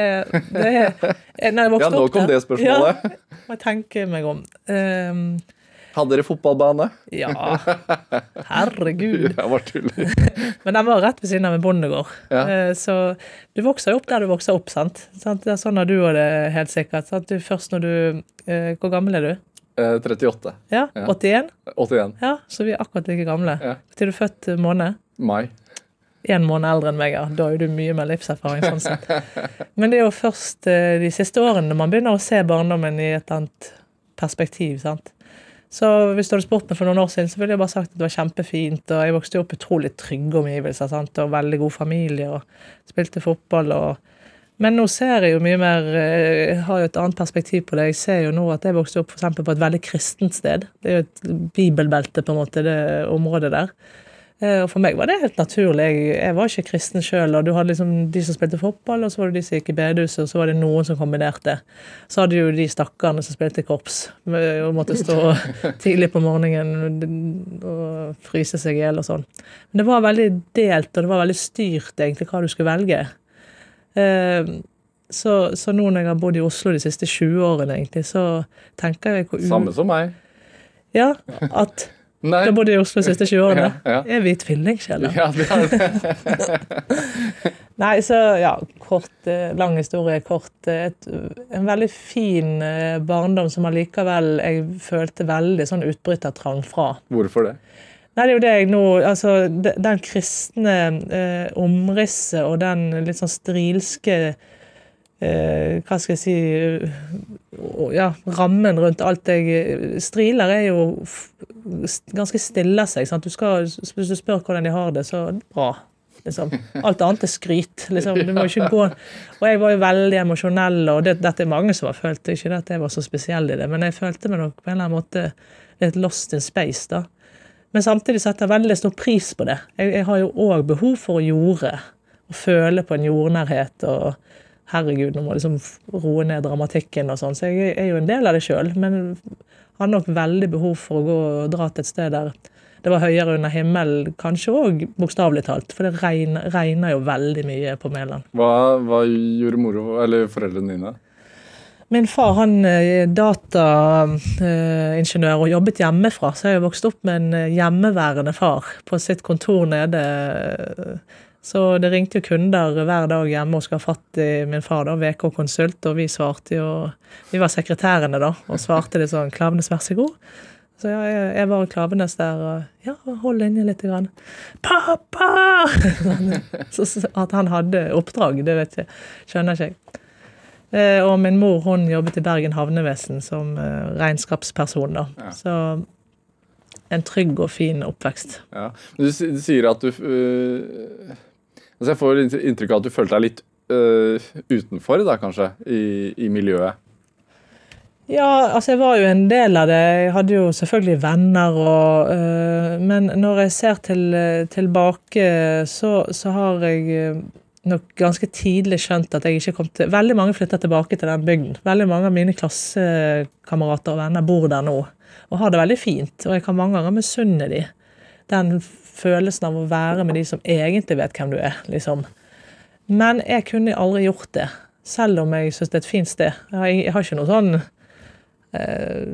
det er Når jeg vokste Ja, nå kom det spørsmålet. Ja, må jeg tenke meg om. Um, Hadde dere fotballbane? ja, herregud. Jeg bare tuller. Men den var rett ved siden av en bondegård. Ja. Eh, Så du vokser jo opp der du vokser opp, sant? Det er sånn har du og det, helt sikkert. Sant? Du, først når du eh, Hvor gammel er du? Eh, 38. Ja, Ja. 81? 81. Ja, så vi er akkurat like gamle. Ja. Er du født eh, måned? Mai. Én måned eldre enn meg, ja. Da er du mye mer livserfaring. sånn sett. Men det er jo først eh, de siste årene man begynner å se barndommen i et annet perspektiv. sant? Så hvis du hadde spurt meg for noen år siden, så ville jeg bare sagt at det var kjempefint. Og jeg vokste opp utrolig trygge omgivelser sant? og veldig god familie og spilte fotball. og men nå ser jeg jo mye mer eh, Jeg har jo et annet perspektiv på det. Jeg ser jo nå at jeg vokste opp for på et veldig kristent sted. Det er jo et bibelbelte, på en måte, det området der. Eh, Og for meg var det helt naturlig. Jeg, var ikke kristen sjøl. Du hadde liksom de som spilte fotball, og så var det de som gikk i bedehuset, og så var det noen som kombinerte. Så hadde jo de stakkarene som spilte korps, og måtte stå tidlig på morgenen og fryse seg i hjel og sånn. Men det var veldig delt, og det var veldig styrt egentlig hva du skulle velge. Eh, Så, så nå når jeg har bodd i Oslo de siste 20 årene, egentlig, så tenker jeg hvor u- Samme som meg. Ja, at Nei. du har bodd i Oslo de siste 20 årene. Ja, ja. Er vi? Ja, det er det. Nei, så ja, kort, eh, lang historie kort. eh, Et, en veldig fin eh, barndom som allikevel jeg følte veldig sånn utbrytertrang fra. Hvorfor det? Nei, det er jo det jeg nå Altså, den kristne eh, omrisset og den litt sånn strilske Hva skal jeg si eh, Ja, rammen rundt alt jeg Striler er jo ganske stille seg. Sant? Du skal, hvis du spør hvordan de har det, så bra. Liksom. Alt annet er skryt. Liksom. Du må ikke gå Og jeg var jo veldig emosjonell, og det, dette er mange som har følt det. Ikke at jeg var så spesiell i det, men jeg følte meg nok på en eller annen måte litt lost in space. da. Men samtidig setter jeg veldig stor pris på det. Jeg, jeg har jo òg behov for å jorde. å føle på en jordnærhet og Herregud, nå må liksom roe ned dramatikken og sånn. Så jeg er jo en del av det sjøl, men har nok veldig behov for å gå og dra til et sted der det var høyere under himmelen, kanskje òg bokstavelig talt. For det regner, regner, jo veldig mye på Mæland. Hva, hva, gjorde moro, eller foreldrene dine? Min far han er dataingeniør og jobbet hjemmefra, så jeg har vokst opp med en hjemmeværende far på sitt kontor nede. Så det ringte jo kunder hver dag hjemme og skulle ha fatt i min far, da, VK Konsult, og vi svarte jo Vi var sekretærene, da, og svarte litt sånn 'Klavenes, vær så god'. Så ja, jeg, var i Klavenes der og Ja, hold inne litt. Grann. 'Pappa!' så, så, at han hadde oppdrag, det vet jeg, skjønner ikke jeg. Eh, og min mor hun jobbet i Bergen havnevesen som uh, regnskapsperson. da. Ja. Så en trygg og fin oppvekst. Ja. Du, du sier at du uh, altså Jeg får inntrykk av at du følte deg litt uh, utenfor, da kanskje, i, i, miljøet? Ja, altså jeg var jo en del av det. Jeg hadde jo selvfølgelig venner og Men når jeg ser til, tilbake, så, så har jeg nok ganske tidlig skjønt at jeg ikke kom til Veldig mange flytter tilbake til den bygden. Veldig mange av mine klassekamerater og venner bor der nå og har det veldig fint. Og jeg kan mange ganger misunne de den følelsen av å være med de som egentlig vet hvem du er. liksom. Men jeg kunne aldri gjort det, selv om jeg syns det er et fint sted. Jeg har, ikke noe sånn eh,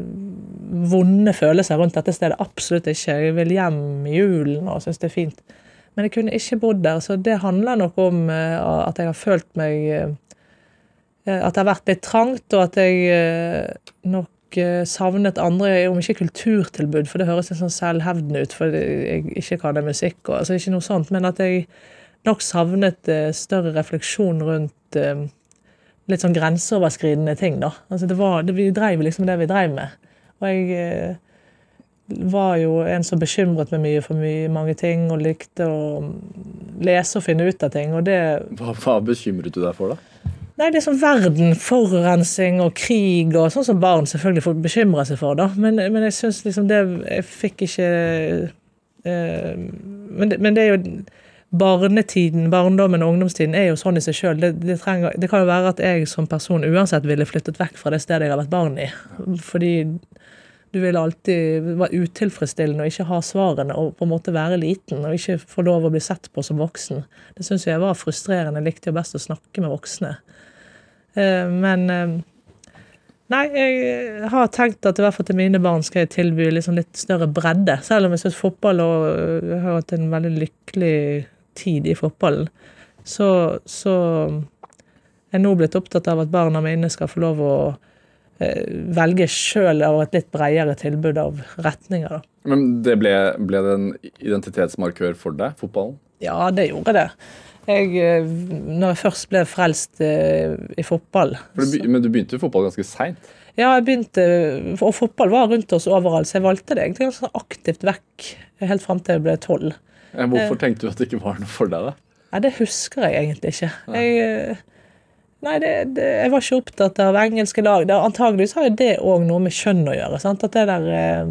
vonde følelser rundt dette stedet. Absolutt ikke. Jeg vil hjem i julen og syns det er fint. Men jeg kunne ikke bodd der, så det handler nok om eh, at jeg har følt meg eh, At det har vært litt trangt, og at jeg eh, nok savnet andre, om ikke kulturtilbud, for det høres litt sånn selvhevdende ut for jeg ikke kan det musikk, og, altså ikke noe sånt, men at jeg nok savnet større refleksjon rundt litt sånn grenseoverskridende ting, da. Altså det var, det, vi dreiv liksom det vi dreiv med. Og jeg var jo en som bekymret meg mye for mye, mange ting, og likte å lese og finne ut av ting. og det... Hva, hva bekymret du deg for, da? Nei, det er sånn verden, forurensning og krig og sånn som barn selvfølgelig får bekymre seg for, da. Men, men jeg syns liksom det Jeg fikk ikke eh, men, det, men, det, er jo Barnetiden, barndommen og ungdomstiden er jo sånn i seg sjøl. Det, det, det, kan jo være at jeg som person uansett ville flyttet vekk fra det stedet jeg har vært barn i. Fordi du vil alltid være utilfredsstillende og ikke ha svarene og på en måte være liten og ikke få lov å bli sett på som voksen. Det syns jeg var frustrerende. Jeg likte jo best å snakke med voksne. Eh, men eh, Nei, jeg har tenkt at i hvert fall til mine barn skal jeg tilby liksom litt større bredde. Selv om jeg syns fotball og jeg har hatt en veldig lykkelig tid i fotballen, så, så er jeg nå blitt opptatt av at barna mine skal få lov å Eh, velge sjøl av et litt bredere tilbud av retninger. Da. Men det ble, ble, det en identitetsmarkør for deg, fotballen? Ja, det gjorde det. Jeg, eh, når jeg først ble frelst eh, i fotball du, Men du begynte jo fotball ganske seint? Ja, jeg begynte, og fotball var rundt oss overalt, så jeg valgte det egentlig ganske aktivt vekk helt fram til jeg ble tolv. Hvorfor tenkte du at det ikke var noe for deg, da? Nei, Det husker jeg egentlig ikke. Jeg, Nei, det, det, jeg var ikke opptatt av engelske lag. Antageligvis har jo det òg noe med kjønn å gjøre. Sant? At det der eh, eh,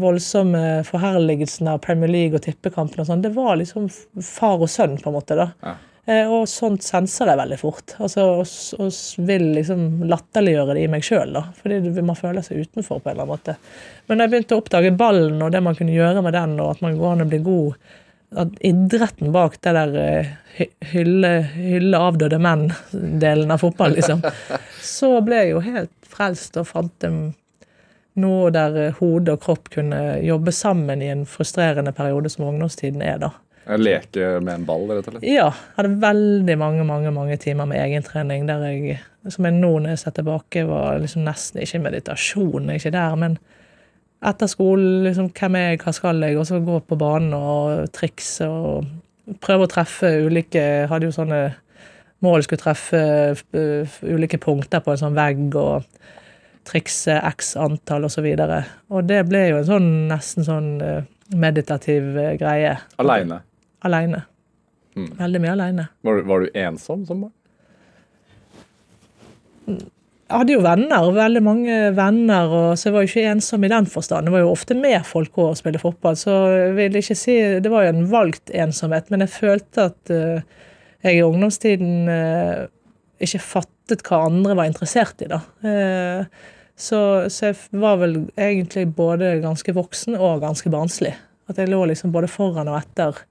voldsomme forherligelsen av Premier League og tippekampen og sånn, det var liksom far og sønn, på en måte. da. Ja. Eh, og sånt senser jeg veldig fort. Altså, og, og vil liksom latterliggjøre det i meg sjøl, Fordi man føler seg utenfor på en eller annen måte. Men da jeg begynte å oppdage ballen og det man kunne gjøre med den, og at man går an å bli god at idretten bak det der eh, hylle, hylle avdøde menn-delen av fotball, liksom, så ble jeg jo helt frelst og fant dem noe der eh, hode og kropp kunne jobbe sammen i en frustrerende periode som ungdomstiden er, da. Leke med en ball, rett og slett? Ja. Hadde veldig mange mange, mange timer med egentrening der jeg, som jeg nå når jeg ser tilbake, var liksom nesten ikke meditasjon, ikke der, men etter skolen, liksom, hvem er jeg, hva skal jeg, og så gå på banen og trikse og prøve å treffe ulike Hadde jo sånne mål, skulle treffe uh, ulike punkter på en sånn vegg og trikse x antall og så. Og det ble jo en sånn nesten sånn uh, meditativ uh, greie. Aleine? Aleine. Mm. Veldig mye aleine. Var, var, du ensom som barn? jeg hadde jo venner, veldig mange venner, og så jeg var jo ikke ensom i den forstand. Det var jo ofte med folk å spille fotball, så jeg vil ikke si Det var jo en valgt ensomhet, men jeg følte at uh, jeg i ungdomstiden uh, ikke fattet hva andre var interessert i, da. Uh, så, så, jeg var vel egentlig både ganske voksen og ganske barnslig. At jeg lå liksom både foran og etter,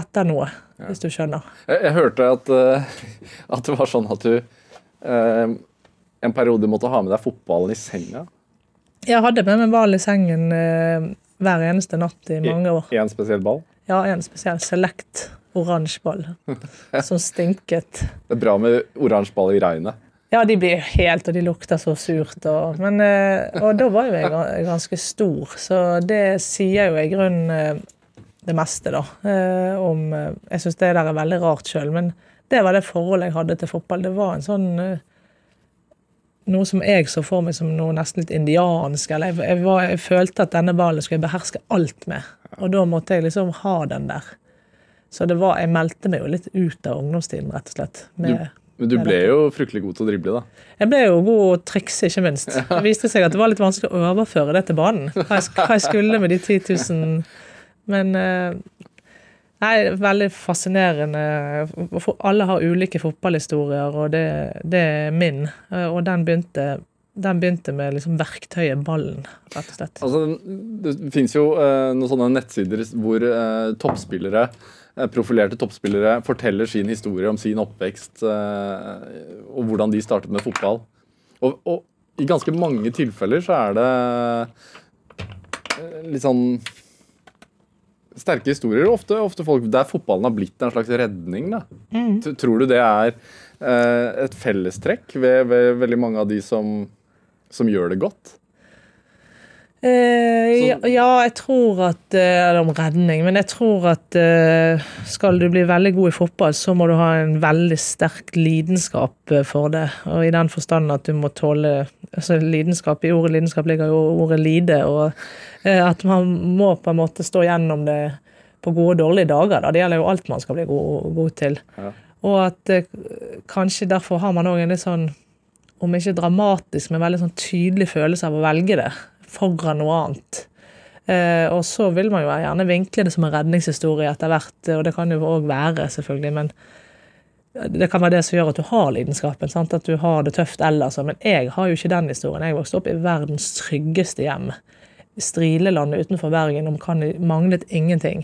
etter noe, ja. hvis du skjønner. Jeg, jeg hørte at, at, det var sånn at du en periode måtte ha med deg fotballen i senga? Jeg hadde med meg ball i sengen uh, hver eneste natt i mange år. I en spesiell ball? Ja, en spesiell select oransje ball som stinket. Det er bra med oransje ball i regnet. Ja, de blir helt, og de lukter så surt. Og, men, eh, og da var jo jeg ganske stor, så det sier jo i grunnen eh, det meste, da. Eh, om Jeg syns det der er veldig rart sjøl, men det var det forholdet jeg hadde til fotball. Det var en sånn noe som jeg så for meg som noe nesten litt indiansk. eller jeg, jeg, var, jeg, følte at denne ballen skulle jeg beherske alt med. Og da måtte jeg liksom ha den der. Så det var, jeg meldte meg jo litt ut av ungdomstiden, rett og slett. Med, men du ble jo fryktelig god til å drible, da? Jeg ble jo god å trikse, ikke minst. Det viste seg at det var litt vanskelig å overføre det til banen. Hva jeg, skulle med de 10 000 Men uh, Nei, veldig fascinerende. Alle har ulike fotballhistorier, og det, det er min. Og den begynte, den begynte med liksom verktøyet ballen, rett og slett. Altså, det finnes jo eh, noen sånne nettsider hvor eh, toppspillere eh, profilerte toppspillere forteller sin historie om sin oppvekst eh, og hvordan de startet med fotball. Og, og, i ganske mange tilfeller så er det eh, litt sånn sterke historier. Ofte, ofte folk der fotballen har blitt en slags redning. Da. Mm. Tror du det er eh, et fellestrekk ved, ved, veldig mange av de som, som gjør det godt? Eh, ja, jeg tror at eh, Eller om redning, men jeg tror at eh, skal du bli veldig god i fotball, så må du ha en veldig sterk lidenskap eh, for det. Og i den forstand at du må tåle altså lidenskap, I ordet lidenskap ligger jo ordet lide. og Eh, at man må på en måte stå gjennom det på gode og dårlige dager. Da. Det gjelder jo alt man skal bli god, god til. Ja. Og at kanskje derfor har man òg en litt sånn, om ikke dramatisk, men veldig sånn tydelig følelse av å velge det foran noe annet. Eh, og så vil man jo gjerne vinkle det som en redningshistorie etter hvert, og det kan jo òg være, selvfølgelig, men det kan være det som gjør at du har lidenskapen, sant? at du har det tøft ellers. Men jeg har jo ikke den historien. Jeg vokste opp i verdens tryggeste hjem. Strilelandet utenfor Bergen om manglet ingenting.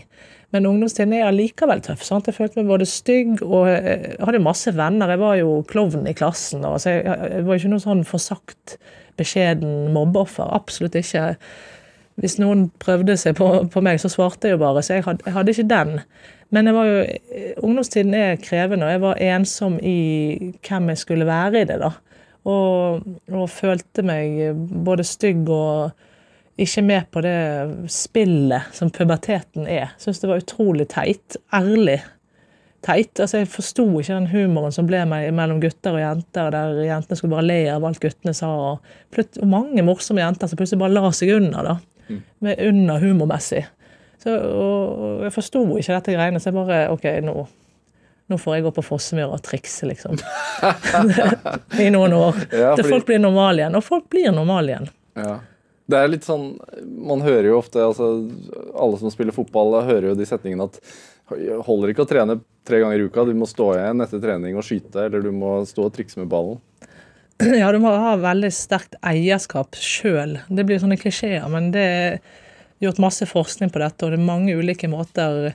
Men ungdomstiden er allikevel tøff. sant? Jeg følte meg både stygg og jeg hadde masse venner. Jeg var jo klovn i klassen. Og, så jeg, jeg var ikke noe sånn forsagt, beskjeden mobbeoffer. Absolutt ikke. Hvis noen prøvde seg på, på, meg, så svarte jeg jo bare. Så jeg hadde, jeg hadde ikke den. Men jo, ungdomstiden er krevende, og jeg var ensom i hvem jeg skulle være i det. da. Og, og følte meg både stygg og ikke med på det spillet som puberteten er. Syns det var utrolig teit. Ærlig teit. Altså, jeg forsto ikke den humoren som ble mellom gutter og jenter, der jentene skulle bare le av alt guttene sa. Og, og mange morsomme jenter som plutselig bare la seg under, da. Mm. Med under humormessig. Så, og, og jeg forsto ikke dette greiene, så jeg bare OK, nå, nå får jeg gå på Fossemyra og trikse, liksom. I noen år. Ja, fordi... Til folk blir normale igjen. Og folk blir normale igjen. Ja. Det er litt sånn Man hører jo ofte altså, Alle som spiller fotball, hører jo de setningene at holder ikke å trene tre ganger i uka. Du må stå igjen etter trening og skyte, eller du må stå og trikse med ballen. Ja, du må ha veldig sterkt eierskap sjøl. Det blir sånne klisjeer, men det er gjort masse forskning på dette, og det er mange ulike måter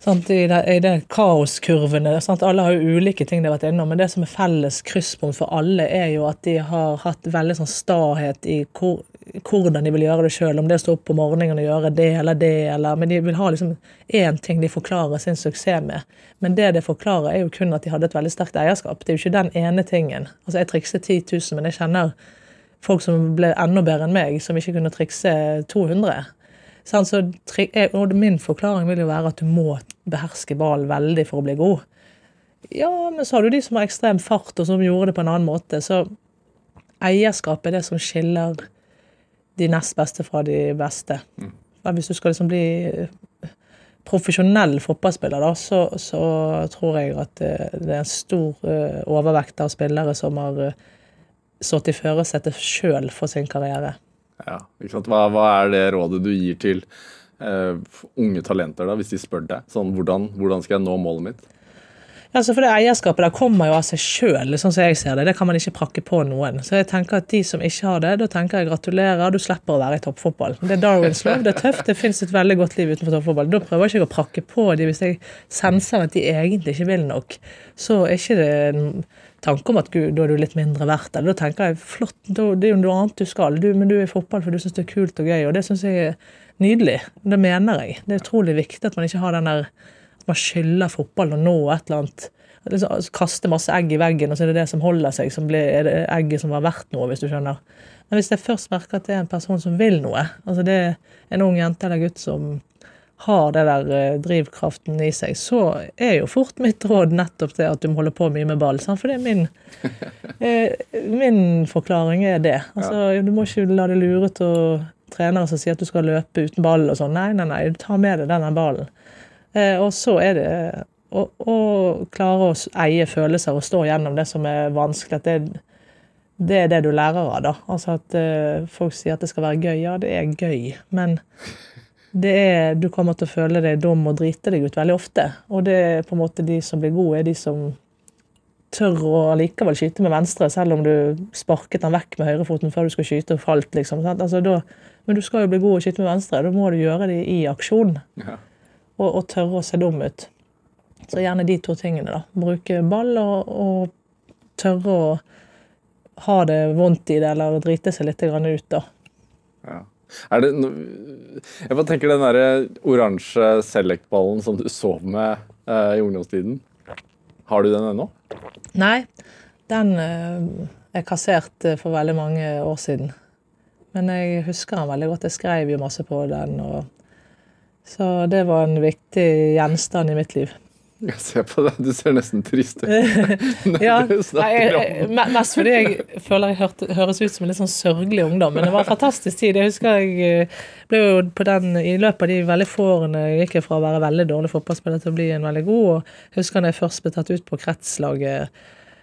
Sant, I de, de kaoskurvene. Alle har jo ulike ting de har vært innom, men det som er felles krysspunkt for alle, er jo at de har hatt veldig sånn stahet i hvor, hvordan de vil gjøre det sjøl. Om det er å stå opp om morgenen og gjøre det eller det, eller Men de vil ha liksom én ting de forklarer sin suksess med. Men det det forklarer, er jo kun at de hadde et veldig sterkt eierskap. Det er jo ikke den ene tingen. Altså, jeg trikser 10 000, men jeg kjenner folk som ble enda bedre enn meg, som ikke kunne trikse 200. Så min forklaring vil jo være at du må beherske ballen veldig for å bli god. Ja, men så har du de som har ekstrem fart, og som gjorde det på en annen måte. Så eierskap er det som skiller de nest beste fra de beste. Mm. Hvis du skal liksom bli profesjonell fotballspiller, da, så, så, tror jeg at det er en stor overvekt av spillere som har stått i førersetet sjøl for sin karriere. Ja, ikke sant? Hva, hva er det rådet du gir til uh, unge talenter, da, hvis de spør deg? Sånn, hvordan, hvordan skal jeg nå målet mitt? Ja, så for det Eierskapet der kommer jo av seg sjøl, sånn som jeg ser det. Det kan man ikke prakke på noen. Så jeg tenker at de som ikke har det, da tenker jeg gratulerer, du slipper å være i toppfotball. Det er Darwins lov, det er tøft, det fins et veldig godt liv utenfor toppfotball. Da prøver jeg ikke å prakke på de hvis jeg senser at de egentlig ikke vil nok. Så er ikke det en tanke om at gud, da er du litt mindre verdt. Eller da tenker jeg flott, det er jo noe annet du skal. Du, men du er i fotball for du syns det er kult og gøy, og det syns jeg er nydelig. Det mener jeg. Det er utrolig viktig at man ikke har den der man skylder fotball og nå et eller annet liksom, Kaste masse egg i veggen, og så er det det som holder seg, som blir det egget som var verdt noe, hvis du skjønner. Men hvis jeg først merker at det er en person som vil noe, altså det er en ung jente eller gutt som har det der eh, drivkraften i seg, så er jo fort mitt råd nettopp det at du må holde på mye med ball. Sant? For det er min, eh, min forklaring er det. Altså, Du må ikke la deg lure til trenere som sier at du skal løpe uten ball og sånn. Nei, nei, nei, ta med deg denne ballen. Eh, og så er det å, å klare å eie følelser og stå gjennom det som er vanskelig. det, det er det du lærer av. da. Altså at uh, Folk sier at det skal være gøy. Ja, det er gøy, men det er, du kommer til å føle deg dum og drite deg ut veldig ofte. Og det er på en måte de som blir gode, er de som tør å allikevel skyte med venstre, selv om du sparket den vekk med høyrefoten før du skal skyte og falt. liksom. Altså, da, men du skal jo bli god å skyte med venstre. Da må du gjøre det i aksjon. Ja. Og, og tørre å se dum ut. Så gjerne de to tingene. da. Bruke ball og, og tørre å ha det vondt i det, eller drite seg litt grann ut. da. Ja. Er det no Jeg bare tenker den derre oransje Select-ballen som du sov med eh, i ungdomstiden. Har du den ennå? Nei, den eh, er kassert eh, for veldig mange år siden. Men jeg husker den veldig godt. Jeg skrev jo masse på den. Og, så det var en viktig gjenstand i mitt liv. Jeg ser på deg, du ser nesten trist ut. Ja, jeg, jeg- Mest fordi jeg føler jeg hørte, høres ut som en litt sånn sørgelig ungdom. Men det var en fantastisk tid. Jeg husker jeg eh, ble jo på den, I løpet av de veldig få årene gikk jeg fra å være veldig dårlig fotballspiller til å bli en veldig god. og Jeg husker da jeg først ble tatt ut på kretslaget.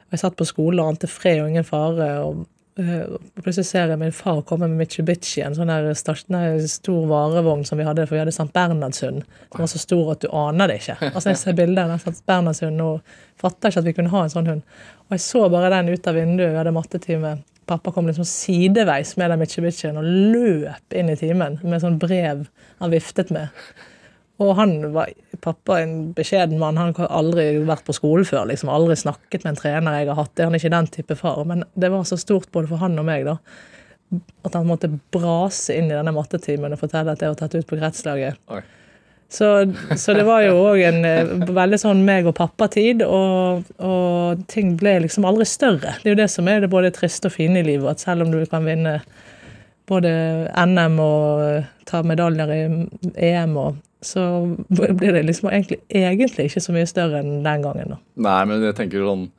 og Jeg satt på skole og ante fred og ingen fare. og Plutselig ser jeg min far komme med Mitsubishi, en sånn der stor varevogn som vi hadde, for vi hadde St. Bernhardshund, som var så stor at du aner det ikke. Altså Jeg ser bilder av St. Bernhardshund og fatter ikke at vi kunne ha en sånn hund. Og jeg så bare den ut av vinduet, vi hadde mattetime. Pappa kom liksom sideveis med den Mitsubishien og løp inn i timen med sånn brev han viftet med. Og han var pappa en beskjeden mann. Han har aldri vært på skolen før. liksom Aldri snakket med en trener jeg har hatt. Det er Han er ikke den type far. Men det var så stort både for han og meg da, at han måtte brase inn i denne mattetimen og fortelle at jeg var tatt ut på kretslaget. Så, så det var jo òg en eh, veldig sånn meg og pappa-tid, og, og ting ble liksom aldri større. Det er jo det som er det både triste og fine i livet, at selv om du kan vinne både NM og eh, ta medaljer i EM, og, så blir det liksom egentlig, egentlig ikke så mye større enn den gangen. da. Nei, men jeg tenker sånn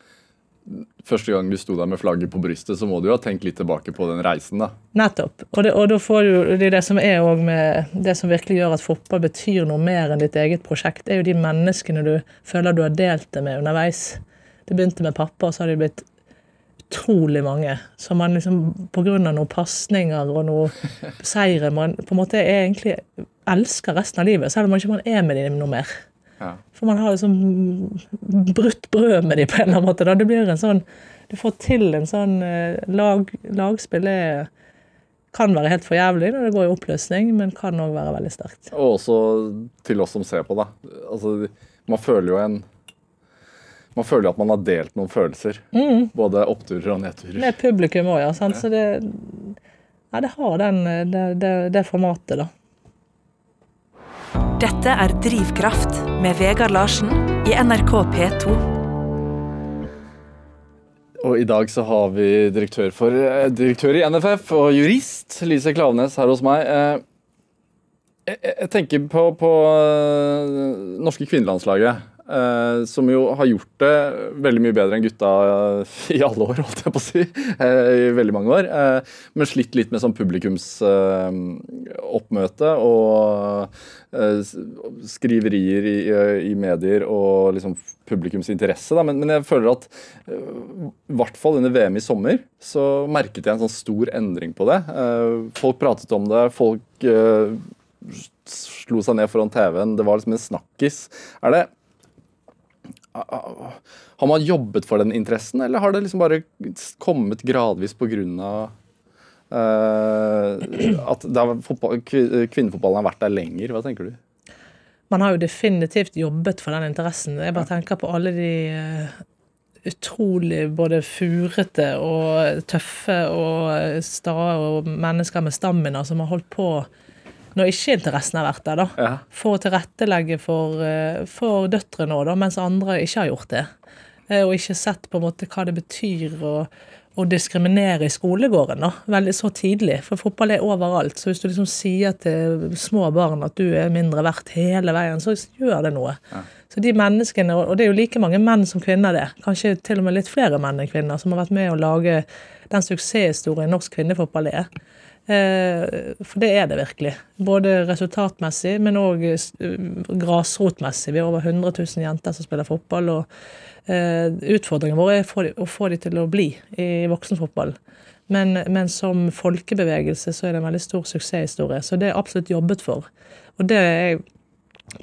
Første gang du sto der med flagget på brystet, så må du jo ha tenkt litt tilbake på den reisen, da. Nettopp. Og det, og da får du, det er det som er også med det som virkelig gjør at fotball betyr noe mer enn ditt eget prosjekt, det er jo de menneskene du føler du har delt det med underveis. Det begynte med pappa, og så har det blitt utrolig mange. Så man liksom pga. noen pasninger og noen seire man på en måte er egentlig elsker resten av livet, selv om man ikke er med dem noe mer. Ja. For man har liksom brutt brød med dem på en eller annen måte. Da. Det blir en sånn Du får til en sånn eh, lag, Lagspill er, kan være helt for jævlig når det går i oppløsning, men kan òg være veldig sterkt. Og også til oss som ser på, da. Altså, man føler jo en Man føler jo at man har delt noen følelser. Både oppturer og nedturer. Med publikum òg, ja. Sant? Så det Ja, det har den, eh, det, det, det formatet, da. Dette er Drivkraft med Vegard Larsen i NRK P2. Og i dag så har vi direktør, for, eh, direktør i NFF og jurist Lise Klaveness her hos meg. Eh, Jeg, tenker på, på eh, norske kvinnelandslaget. som jo har gjort det veldig mye bedre enn gutta i alle år, holdt jeg på å si. I veldig mange år. Men slitt litt med sånn publikumsoppmøte og skriverier i, i medier og liksom publikums interesse. Da. Men, men jeg føler at eh, i hvert fall under VM i sommer så merket jeg en sånn stor endring på det. Eh, Folk pratet om det. folk eh, slo seg ned foran TV-en. Det var liksom en snakkis. Er det Har man jobbet for den interessen, eller har det liksom bare kommet gradvis pga. Uh, at fotball, kvinnefotballen har vært der lenger? Hva tenker du? Man har jo definitivt jobbet for den interessen. Jeg bare tenker på alle de eh, utrolig både furete og tøffe og stae og mennesker med stamina som har holdt på når ikke interessen har vært der, da. Ja. For å tilrettelegge for, eh, for døtre nå, da, mens andre ikke har gjort det. Eh, Og ikke sett på en måte hva det betyr å, å diskriminere i skolegården da, veldig så tidlig. For fotball er overalt. Så hvis du liksom sier til små barn at du er mindre verdt hele veien, så gjør det noe. Så de menneskene, og det er jo like mange menn som kvinner det, kanskje til og med litt flere menn enn kvinner, som har vært med å lage den suksesshistorien norsk kvinnefotball er. Eh, For det er det virkelig. Både resultatmessig, men òg grasrotmessig. Vi har over 100 000 jenter som spiller fotball. og eh, Utfordringen vår er å få de- å få de til å bli i voksenfotball. Men, men som folkebevegelse så er det en veldig stor suksesshistorie. Så det er absolutt jobbet for. Og det jeg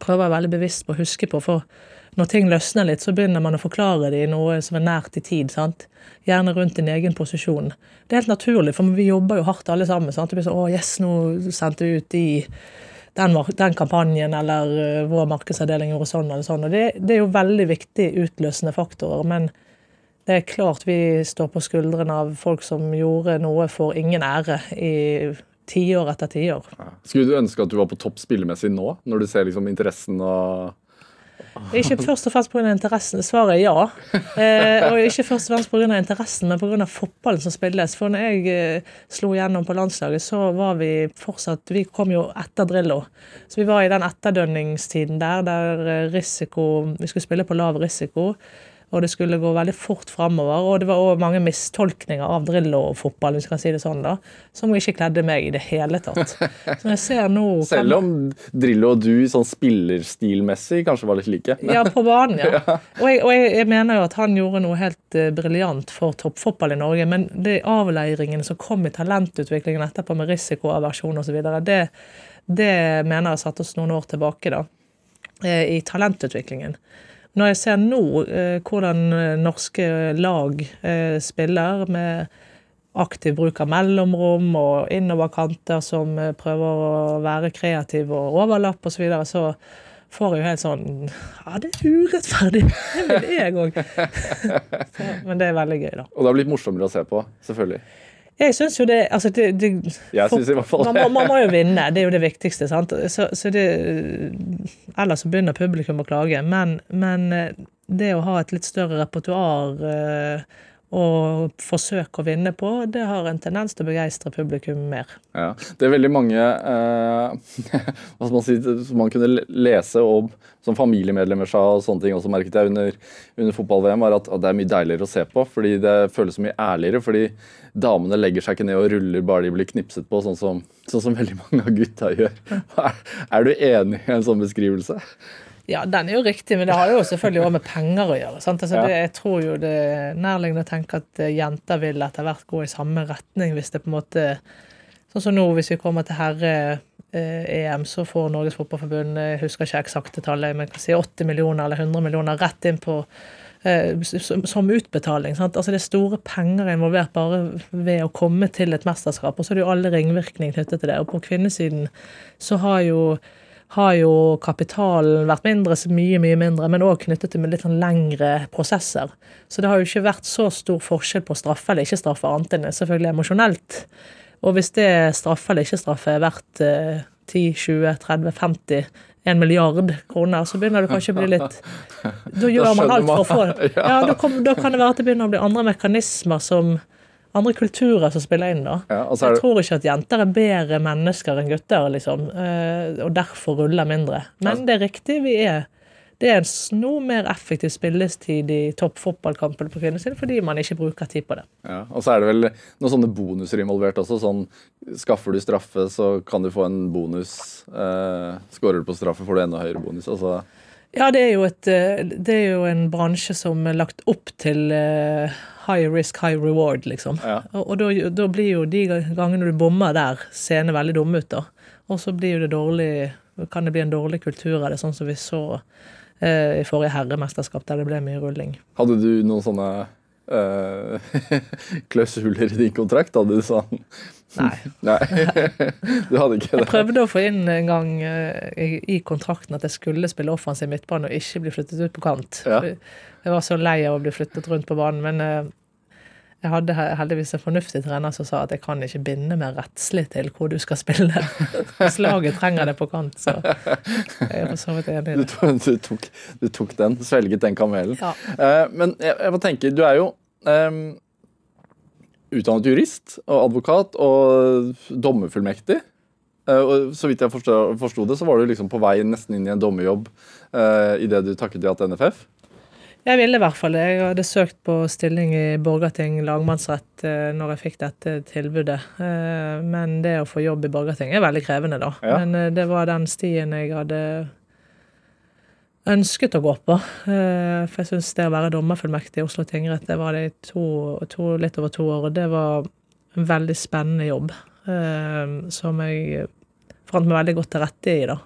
prøver jeg veldig bevisst på å huske på. For når ting løsner litt, så begynner man å forklare det i noe som er nært i tid. sant? Gjerne rundt din egen posisjon. Det er helt naturlig, for vi jobber jo hardt alle sammen. sant? Det blir sånn, å yes, nå sendte vi ut de den, den kampanjen, eller uh, vår markedsavdeling gjorde sånn eller sånn. Og det, det er jo veldig viktig utløsende faktorer. Men det er klart vi står på skuldrene av folk som gjorde noe for ingen ære i tiår etter tiår. Skulle du ønske at du var på topp spillemessig nå, når du ser liksom interessen og Ikke først og fremst pga. interessen. Svaret er ja. Eh, og ikke først og fremst pga. interessen, men pga. fotballen som spilles. For når jeg eh, slo gjennom på landslaget, så var vi fortsatt Vi kom jo etter Drillo. Så vi var i den etterdønningstiden der der eh, risiko Vi skulle spille på lav risiko. Og det skulle gå veldig fort framover. Og det var også mange mistolkninger av Drillo-fotball, hvis vi kan si det sånn, da, som ikke kledde meg i det hele tatt. Så jeg ser nå Selv om Drillo og du sånn spillerstilmessig kanskje var litt like. Men, Ja, på banen, ja. Og, jeg, og jeg, jeg mener jo at han gjorde noe helt uh, briljant for toppfotball i Norge, men de avleiringene som kom i talentutviklingen etterpå med risikoaversjon osv., det, det mener jeg har satt oss noen år tilbake, da, eh, i talentutviklingen. Når jeg ser nå eh, hvordan eh, norske lag eh, spiller med aktiv bruk av mellomrom og innoverkanter som prøver å være kreative og overlapp osv., så, videre, så får jeg jo helt sånn Ja, det er urettferdig! Det vil jeg òg. Men det er veldig gøy, da. og det har blitt morsommere å se på, selvfølgelig. Jeg syns jo det Altså, det, det Jeg synes i hvert fall man, det. man må jo vinne, det er jo det viktigste. sant? Så, så det, ellers så begynner publikum å klage. Men, men eh, det å ha et litt større repertoar eh, og forsøke å vinne på, det har en tendens til å begeistre publikum mer. Ja, det er veldig mange eh, man si, som man kunne lese om som familiemedlemmer sa og sånne ting også merket jeg under, under fotball-VM, var at, at det er mye deiligere å se på. Fordi det føles så mye ærligere. Fordi damene legger seg ikke ned og ruller bare de blir knipset på, sånn som, sånn som veldig mange av gutta gjør. Er, er du enig i en sånn beskrivelse? Ja, den er jo riktig, men det har jo selvfølgelig også med penger å gjøre. sant? Altså, det, jeg tror jo det er nærliggende å tenke at eh, jenter vil etter hvert gå i samme retning, hvis det på en måte Sånn som nå, hvis vi kommer til herre-EM, så får Norges Fotballforbund, jeg husker ikke eksakte tallet, men kan si 80 millioner eller 100 millioner rett inn på eh, som, som utbetaling. sant? Altså Det er store penger involvert bare ved å komme til et mesterskap, og så er det jo alle ringvirkninger knyttet til det. Og på kvinnesiden så har jo har jo kapitalen vært mindre, så mye, mye mindre, men òg knyttet til litt sånn lengre prosesser. Så det har jo ikke vært så stor forskjell på straffe eller ikke straffe, annet enn selvfølgelig emosjonelt. Og hvis det straffe eller ikke straffe er verdt eh, 10, 20, 30, 50 en milliard kroner, så begynner det kanskje å bli litt Da gjør man alt for å få det. Ja, da, kom, da kan det være at det begynner å bli andre mekanismer som Andre kulturer som spiller inn, da. Ja, altså Jeg tror ikke at jenter er bedre mennesker enn gutter, liksom, eh, og derfor ruller mindre. Men det er riktig, vi er det er en noe mer effektiv spillestid i toppfotballkampene på kvinnesiden fordi man ikke bruker tid på det. Ja, og så er det vel noen sånne bonuser involvert også. sånn Skaffer du straffe, så kan du få en bonus. Eh, Skårer du på straffe, får du enda høyere bonus. Altså, Ja, det er et, eh, det er jo en bransje som er lagt opp til eh, high risk, high reward, liksom. Ja. Og, og da, da blir jo de gangene du bommer der, seende veldig dumme ut, da. Og så blir jo det dårlig kan det bli en dårlig kultur av det, sånn som vi så eh, i forrige herremesterskap, der det ble mye rulling. hadde du noen sånne eh, klausuler i din kontrakt? Hadde du sånn Nei. Nei, du hadde ikke det? Jeg prøvde å få inn en gang eh, i, kontrakten at jeg skulle spille offensiv midtbane og ikke bli flyttet ut på kant. Ja. Jeg var så lei av å bli flyttet rundt på banen, men eh, jeg hadde heldigvis en fornuftig trener som sa at jeg kan ikke binde meg rettslig til hvor du skal spille. Hvis laget trenger det på kant, så jeg er for så vidt enig i det. du, tok, du tok den, svelget den kamelen. Ja. Eh, men jeg, jeg tenke, tenker, du er jo eh, utdannet jurist og advokat og dommerfullmektig. Eh, og så vidt jeg forsto, det, så var du liksom på vei nesten inn i en dommerjobb uh, idet du takket ja til NFF. Jeg ville i hvert fall det. Jeg hadde søkt på stilling i Borgarting lagmannsrett eh, når jeg fikk dette tilbudet. Eh, Men det å få jobb i Borgarting er veldig krevende, da. Ja. Men eh, det var den stien jeg hadde ønsket å gå på. Eh, For jeg syns det å være dommerfullmektig i Oslo tingrett, det var det i to, to, litt over to år, og det var en veldig spennende jobb. eh, Som jeg fant meg veldig godt til rette i, da.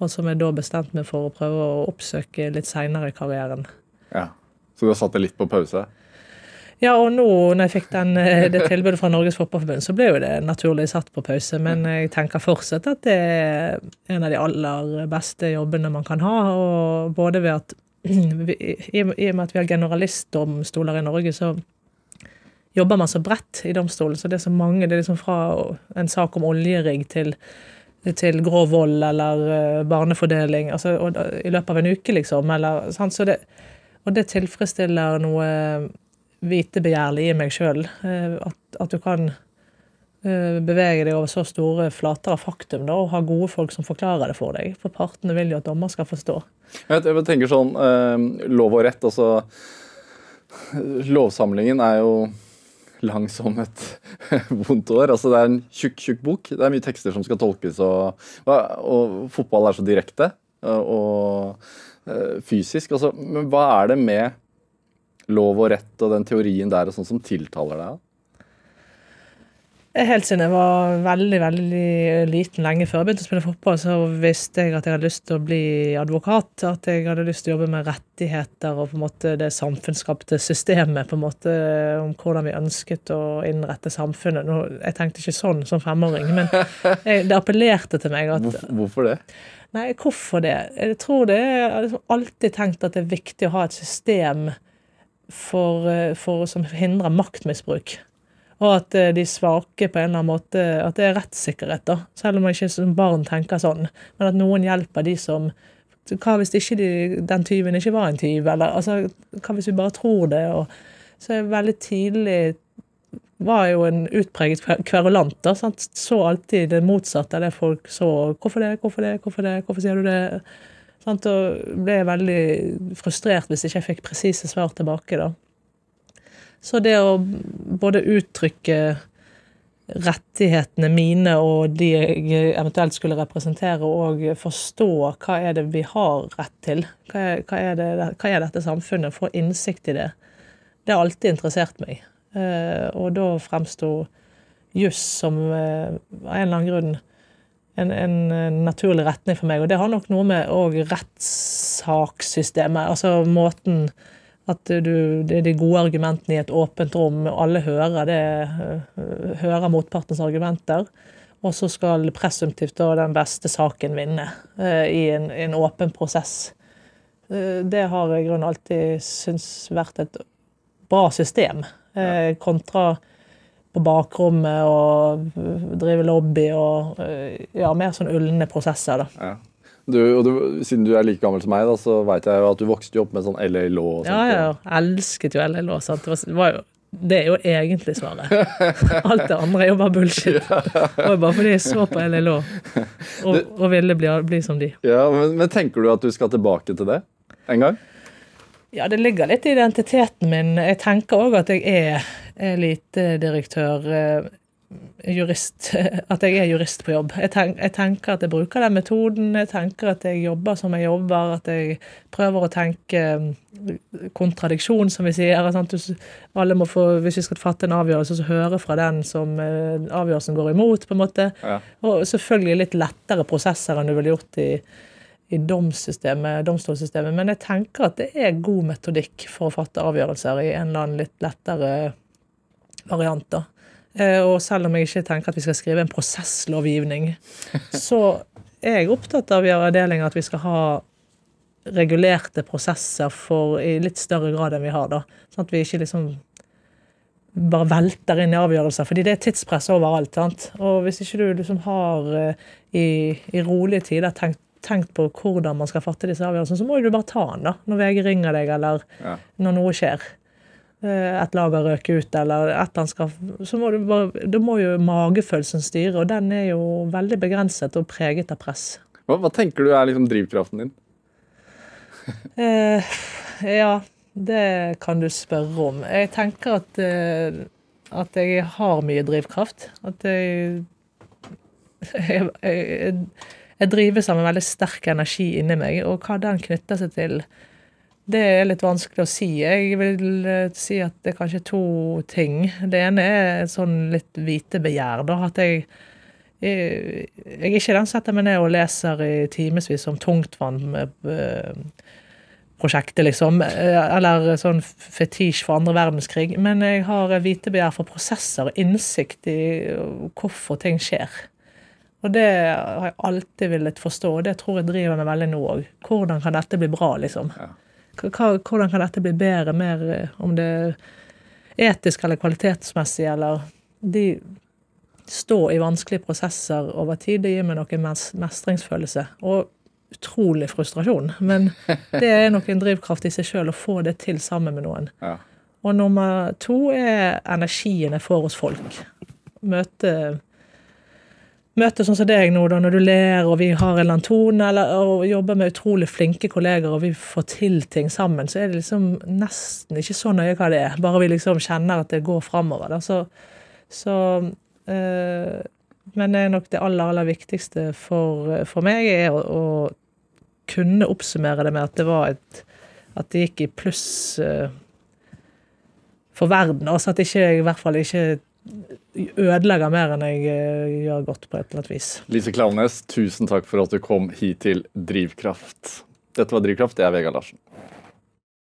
Og som jeg da bestemte meg for å prøve å oppsøke litt seinere i karrieren. Ja. Så du har satt det litt på pause? Ja, og nå når jeg fikk den, eh, det tilbudet fra Norges Fotballforbund, så ble jo det naturlig satt på pause. Men jeg tenker fortsatt at det er en av de aller beste jobbene man kan ha. Og både ved at vi, i, og med at vi har generalistdomstoler i Norge, så jobber man så bredt i domstolen. Så det er så mange. Det er liksom fra en sak om oljerigg til til grov vold eller eh, barnefordeling altså, og, i løpet av en uke, liksom. Eller, sant? Så det, og det tilfredsstiller noe vitebegjærlig i meg sjøl. At, at du kan eh, bevege deg over så store flater av faktum da, og ha gode folk som forklarer det for deg. For partene vil jo at dommer skal forstå. Jeg, tenker sånn, eh, Lov og rett, altså Lovsamlingen er jo lang som et vondt år. Altså, det er en tjukk, tjukk bok. Det er mye tekster som skal tolkes, og, og fotball er så direkte og, eh, fysisk. Altså, men hva er det med lov og rett og den teorien der og sånn som tiltaler deg? Helt siden jeg var veldig veldig liten, lenge før jeg begynte å spille fotball, så visste jeg at jeg hadde lyst til å bli advokat. At jeg hadde lyst til å jobbe med rettigheter og på en måte det samfunnsskapte systemet. på en måte Om hvordan vi ønsket å innrette samfunnet. Nå, jeg tenkte ikke sånn som femåring, men jeg, det appellerte til meg at Hvorfor, det? Nei, hvorfor det? Jeg tror det jeg har liksom alltid tenkt at det er viktig å ha et system for, eh, for, som hindrer maktmisbruk. Og at eh, de svake på en eller annen måte At det er rettssikkerhet, da. Selv om man ikke som barn tenker sånn. Men at noen hjelper de som Hva hvis de, den tyven ikke var en tyv? Eller altså, hva hvis vi bare tror det? Og, så jeg veldig tidlig var jo en utpreget kver- kverulant. da? Så alltid det motsatte av det folk så. Hvorfor det, hvorfor det, hvorfor det, hvorfor sier du det? Sant? Og ble veldig frustrert hvis ikke jeg fikk presise svar tilbake. da. Så det å både uttrykke rettighetene mine og de jeg eventuelt skulle representere, og forstå hva er det vi har rett til, hva er, hva er, det, hva er dette samfunnet, få innsikt i det, det har alltid interessert meg. Eh, og da fremsto juss som eh, av en eller annen grunn en, en eh, naturlig retning for meg. Og det har nok noe med òg rettssakssystemet, altså måten at du, det er de gode argumentene i et åpent rom, alle hører det, øh, hører motpartens argumenter. Og så skal presumptivt da den beste saken vinne øh, i en, en åpen prosess. Eh, Det har jeg i grunnen alltid syntes vært et bra system, eh, kontra på bakrommet og drive lobby og øh, ja, mer sånn ulne prosesser, da. Ja. Du, du, siden du er like gammel som meg, da, så veit jeg jo at du vokste jo opp med sånn LA Law. Ja, ja, ja. Elsket jo LLO. Sant? Det, var, det var jo det er jo egentlig svaret. Alt det andre er jo bare bullshit. Det var jo bare fordi jeg så på LLO og, og ville bli, bli som de. Ja, men, men tenker du at du skal tilbake til det? en gang? Ja, det ligger litt i identiteten min. Jeg tenker òg at jeg er elitedirektør, direktør, jurist. At jeg er jurist på jobb. Jeg, tenk, jeg, tenker at jeg bruker den metoden. Jeg tenker at jeg jobber som jeg jobber. At jeg prøver å tenke kontradiksjon, som vi sier. Alle må få, Hvis vi skal fatte en avgjørelse, så høre fra den som eh, avgjørelsen går imot. på en måte. Ja. Og selvfølgelig litt lettere prosesser enn du ville gjort i i domstolssystemet, men jeg tenker at det er god metodikk for å fatte avgjørelser i en eller annen litt lettere variant. da. Eh, og selv om jeg ikke tenker at vi skal skrive en prosesslovgivning, så er jeg opptatt av i avdelinga at vi skal ha regulerte prosesser for, i litt større grad enn vi har. da. Sånn at vi ikke liksom bare velter inn i avgjørelser, fordi det er tidspress overalt. sant? Og hvis ikke du liksom har eh, i, i rolige tider tenkt tenkt på hvordan man skal fatte disse avgjørelsene, så må du bare ta den da, når VG ringer deg, eller ja. når noe skjer. Eh, et lager røker ut, eller et han skal Så må du bare Da må jo magefølelsen styre, og den er jo veldig begrenset og preget av press. Hva, hva tenker du er liksom drivkraften din? eh, ja, det kan du spørre om. Jeg tenker at, eh, at jeg har mye drivkraft. At jeg, jeg, jeg jeg drives av en veldig sterk energi inni meg, og hva den knytter seg til, det er litt vanskelig å si. Jeg vil eh, si at det er kanskje to ting. Det ene er sånn litt vitebegjær. da, at jeg jeg, er ikke den som setter meg ned og leser i timevis om tungtvannprosjektet, liksom. Eh, eller sånn fetisj for andre verdenskrig. Men jeg har vitebegjær for prosesser og innsikt i hvorfor ting skjer. Og det har jeg alltid villet forstå, og det tror jeg driver meg veldig nå òg. Hvordan kan dette bli bra, liksom? Hvordan kan dette bli bedre, mer eh, om det er etisk eller kvalitetsmessig, eller De står i vanskelige prosesser over tid. Det gir meg noen mestringsfølelse. Og utrolig frustrasjon. Men det er nok en drivkraft i seg sjøl å få det til sammen med noen. Ja. Og nummer to er energien jeg får hos folk. Møte møte sånn som deg nå, da, når du ler og vi har en eller annen tone, eller, og jobber med utrolig flinke kolleger og vi får til ting sammen, så er det liksom nesten ikke så nøye hva det er. Bare vi liksom kjenner at det går framover. Så, så øh, Men det er nok det aller, aller viktigste for, for meg, er å, å, kunne oppsummere det med at det var et At det gikk i pluss øh, for verden. Altså at ikke, i hvert fall ikke ødelegger mer enn jeg eh, gjør godt, på et eller annet vis. Lise Klaveness, tusen takk for at du kom hit til Drivkraft. Dette var Drivkraft, det er Vegard Larsen.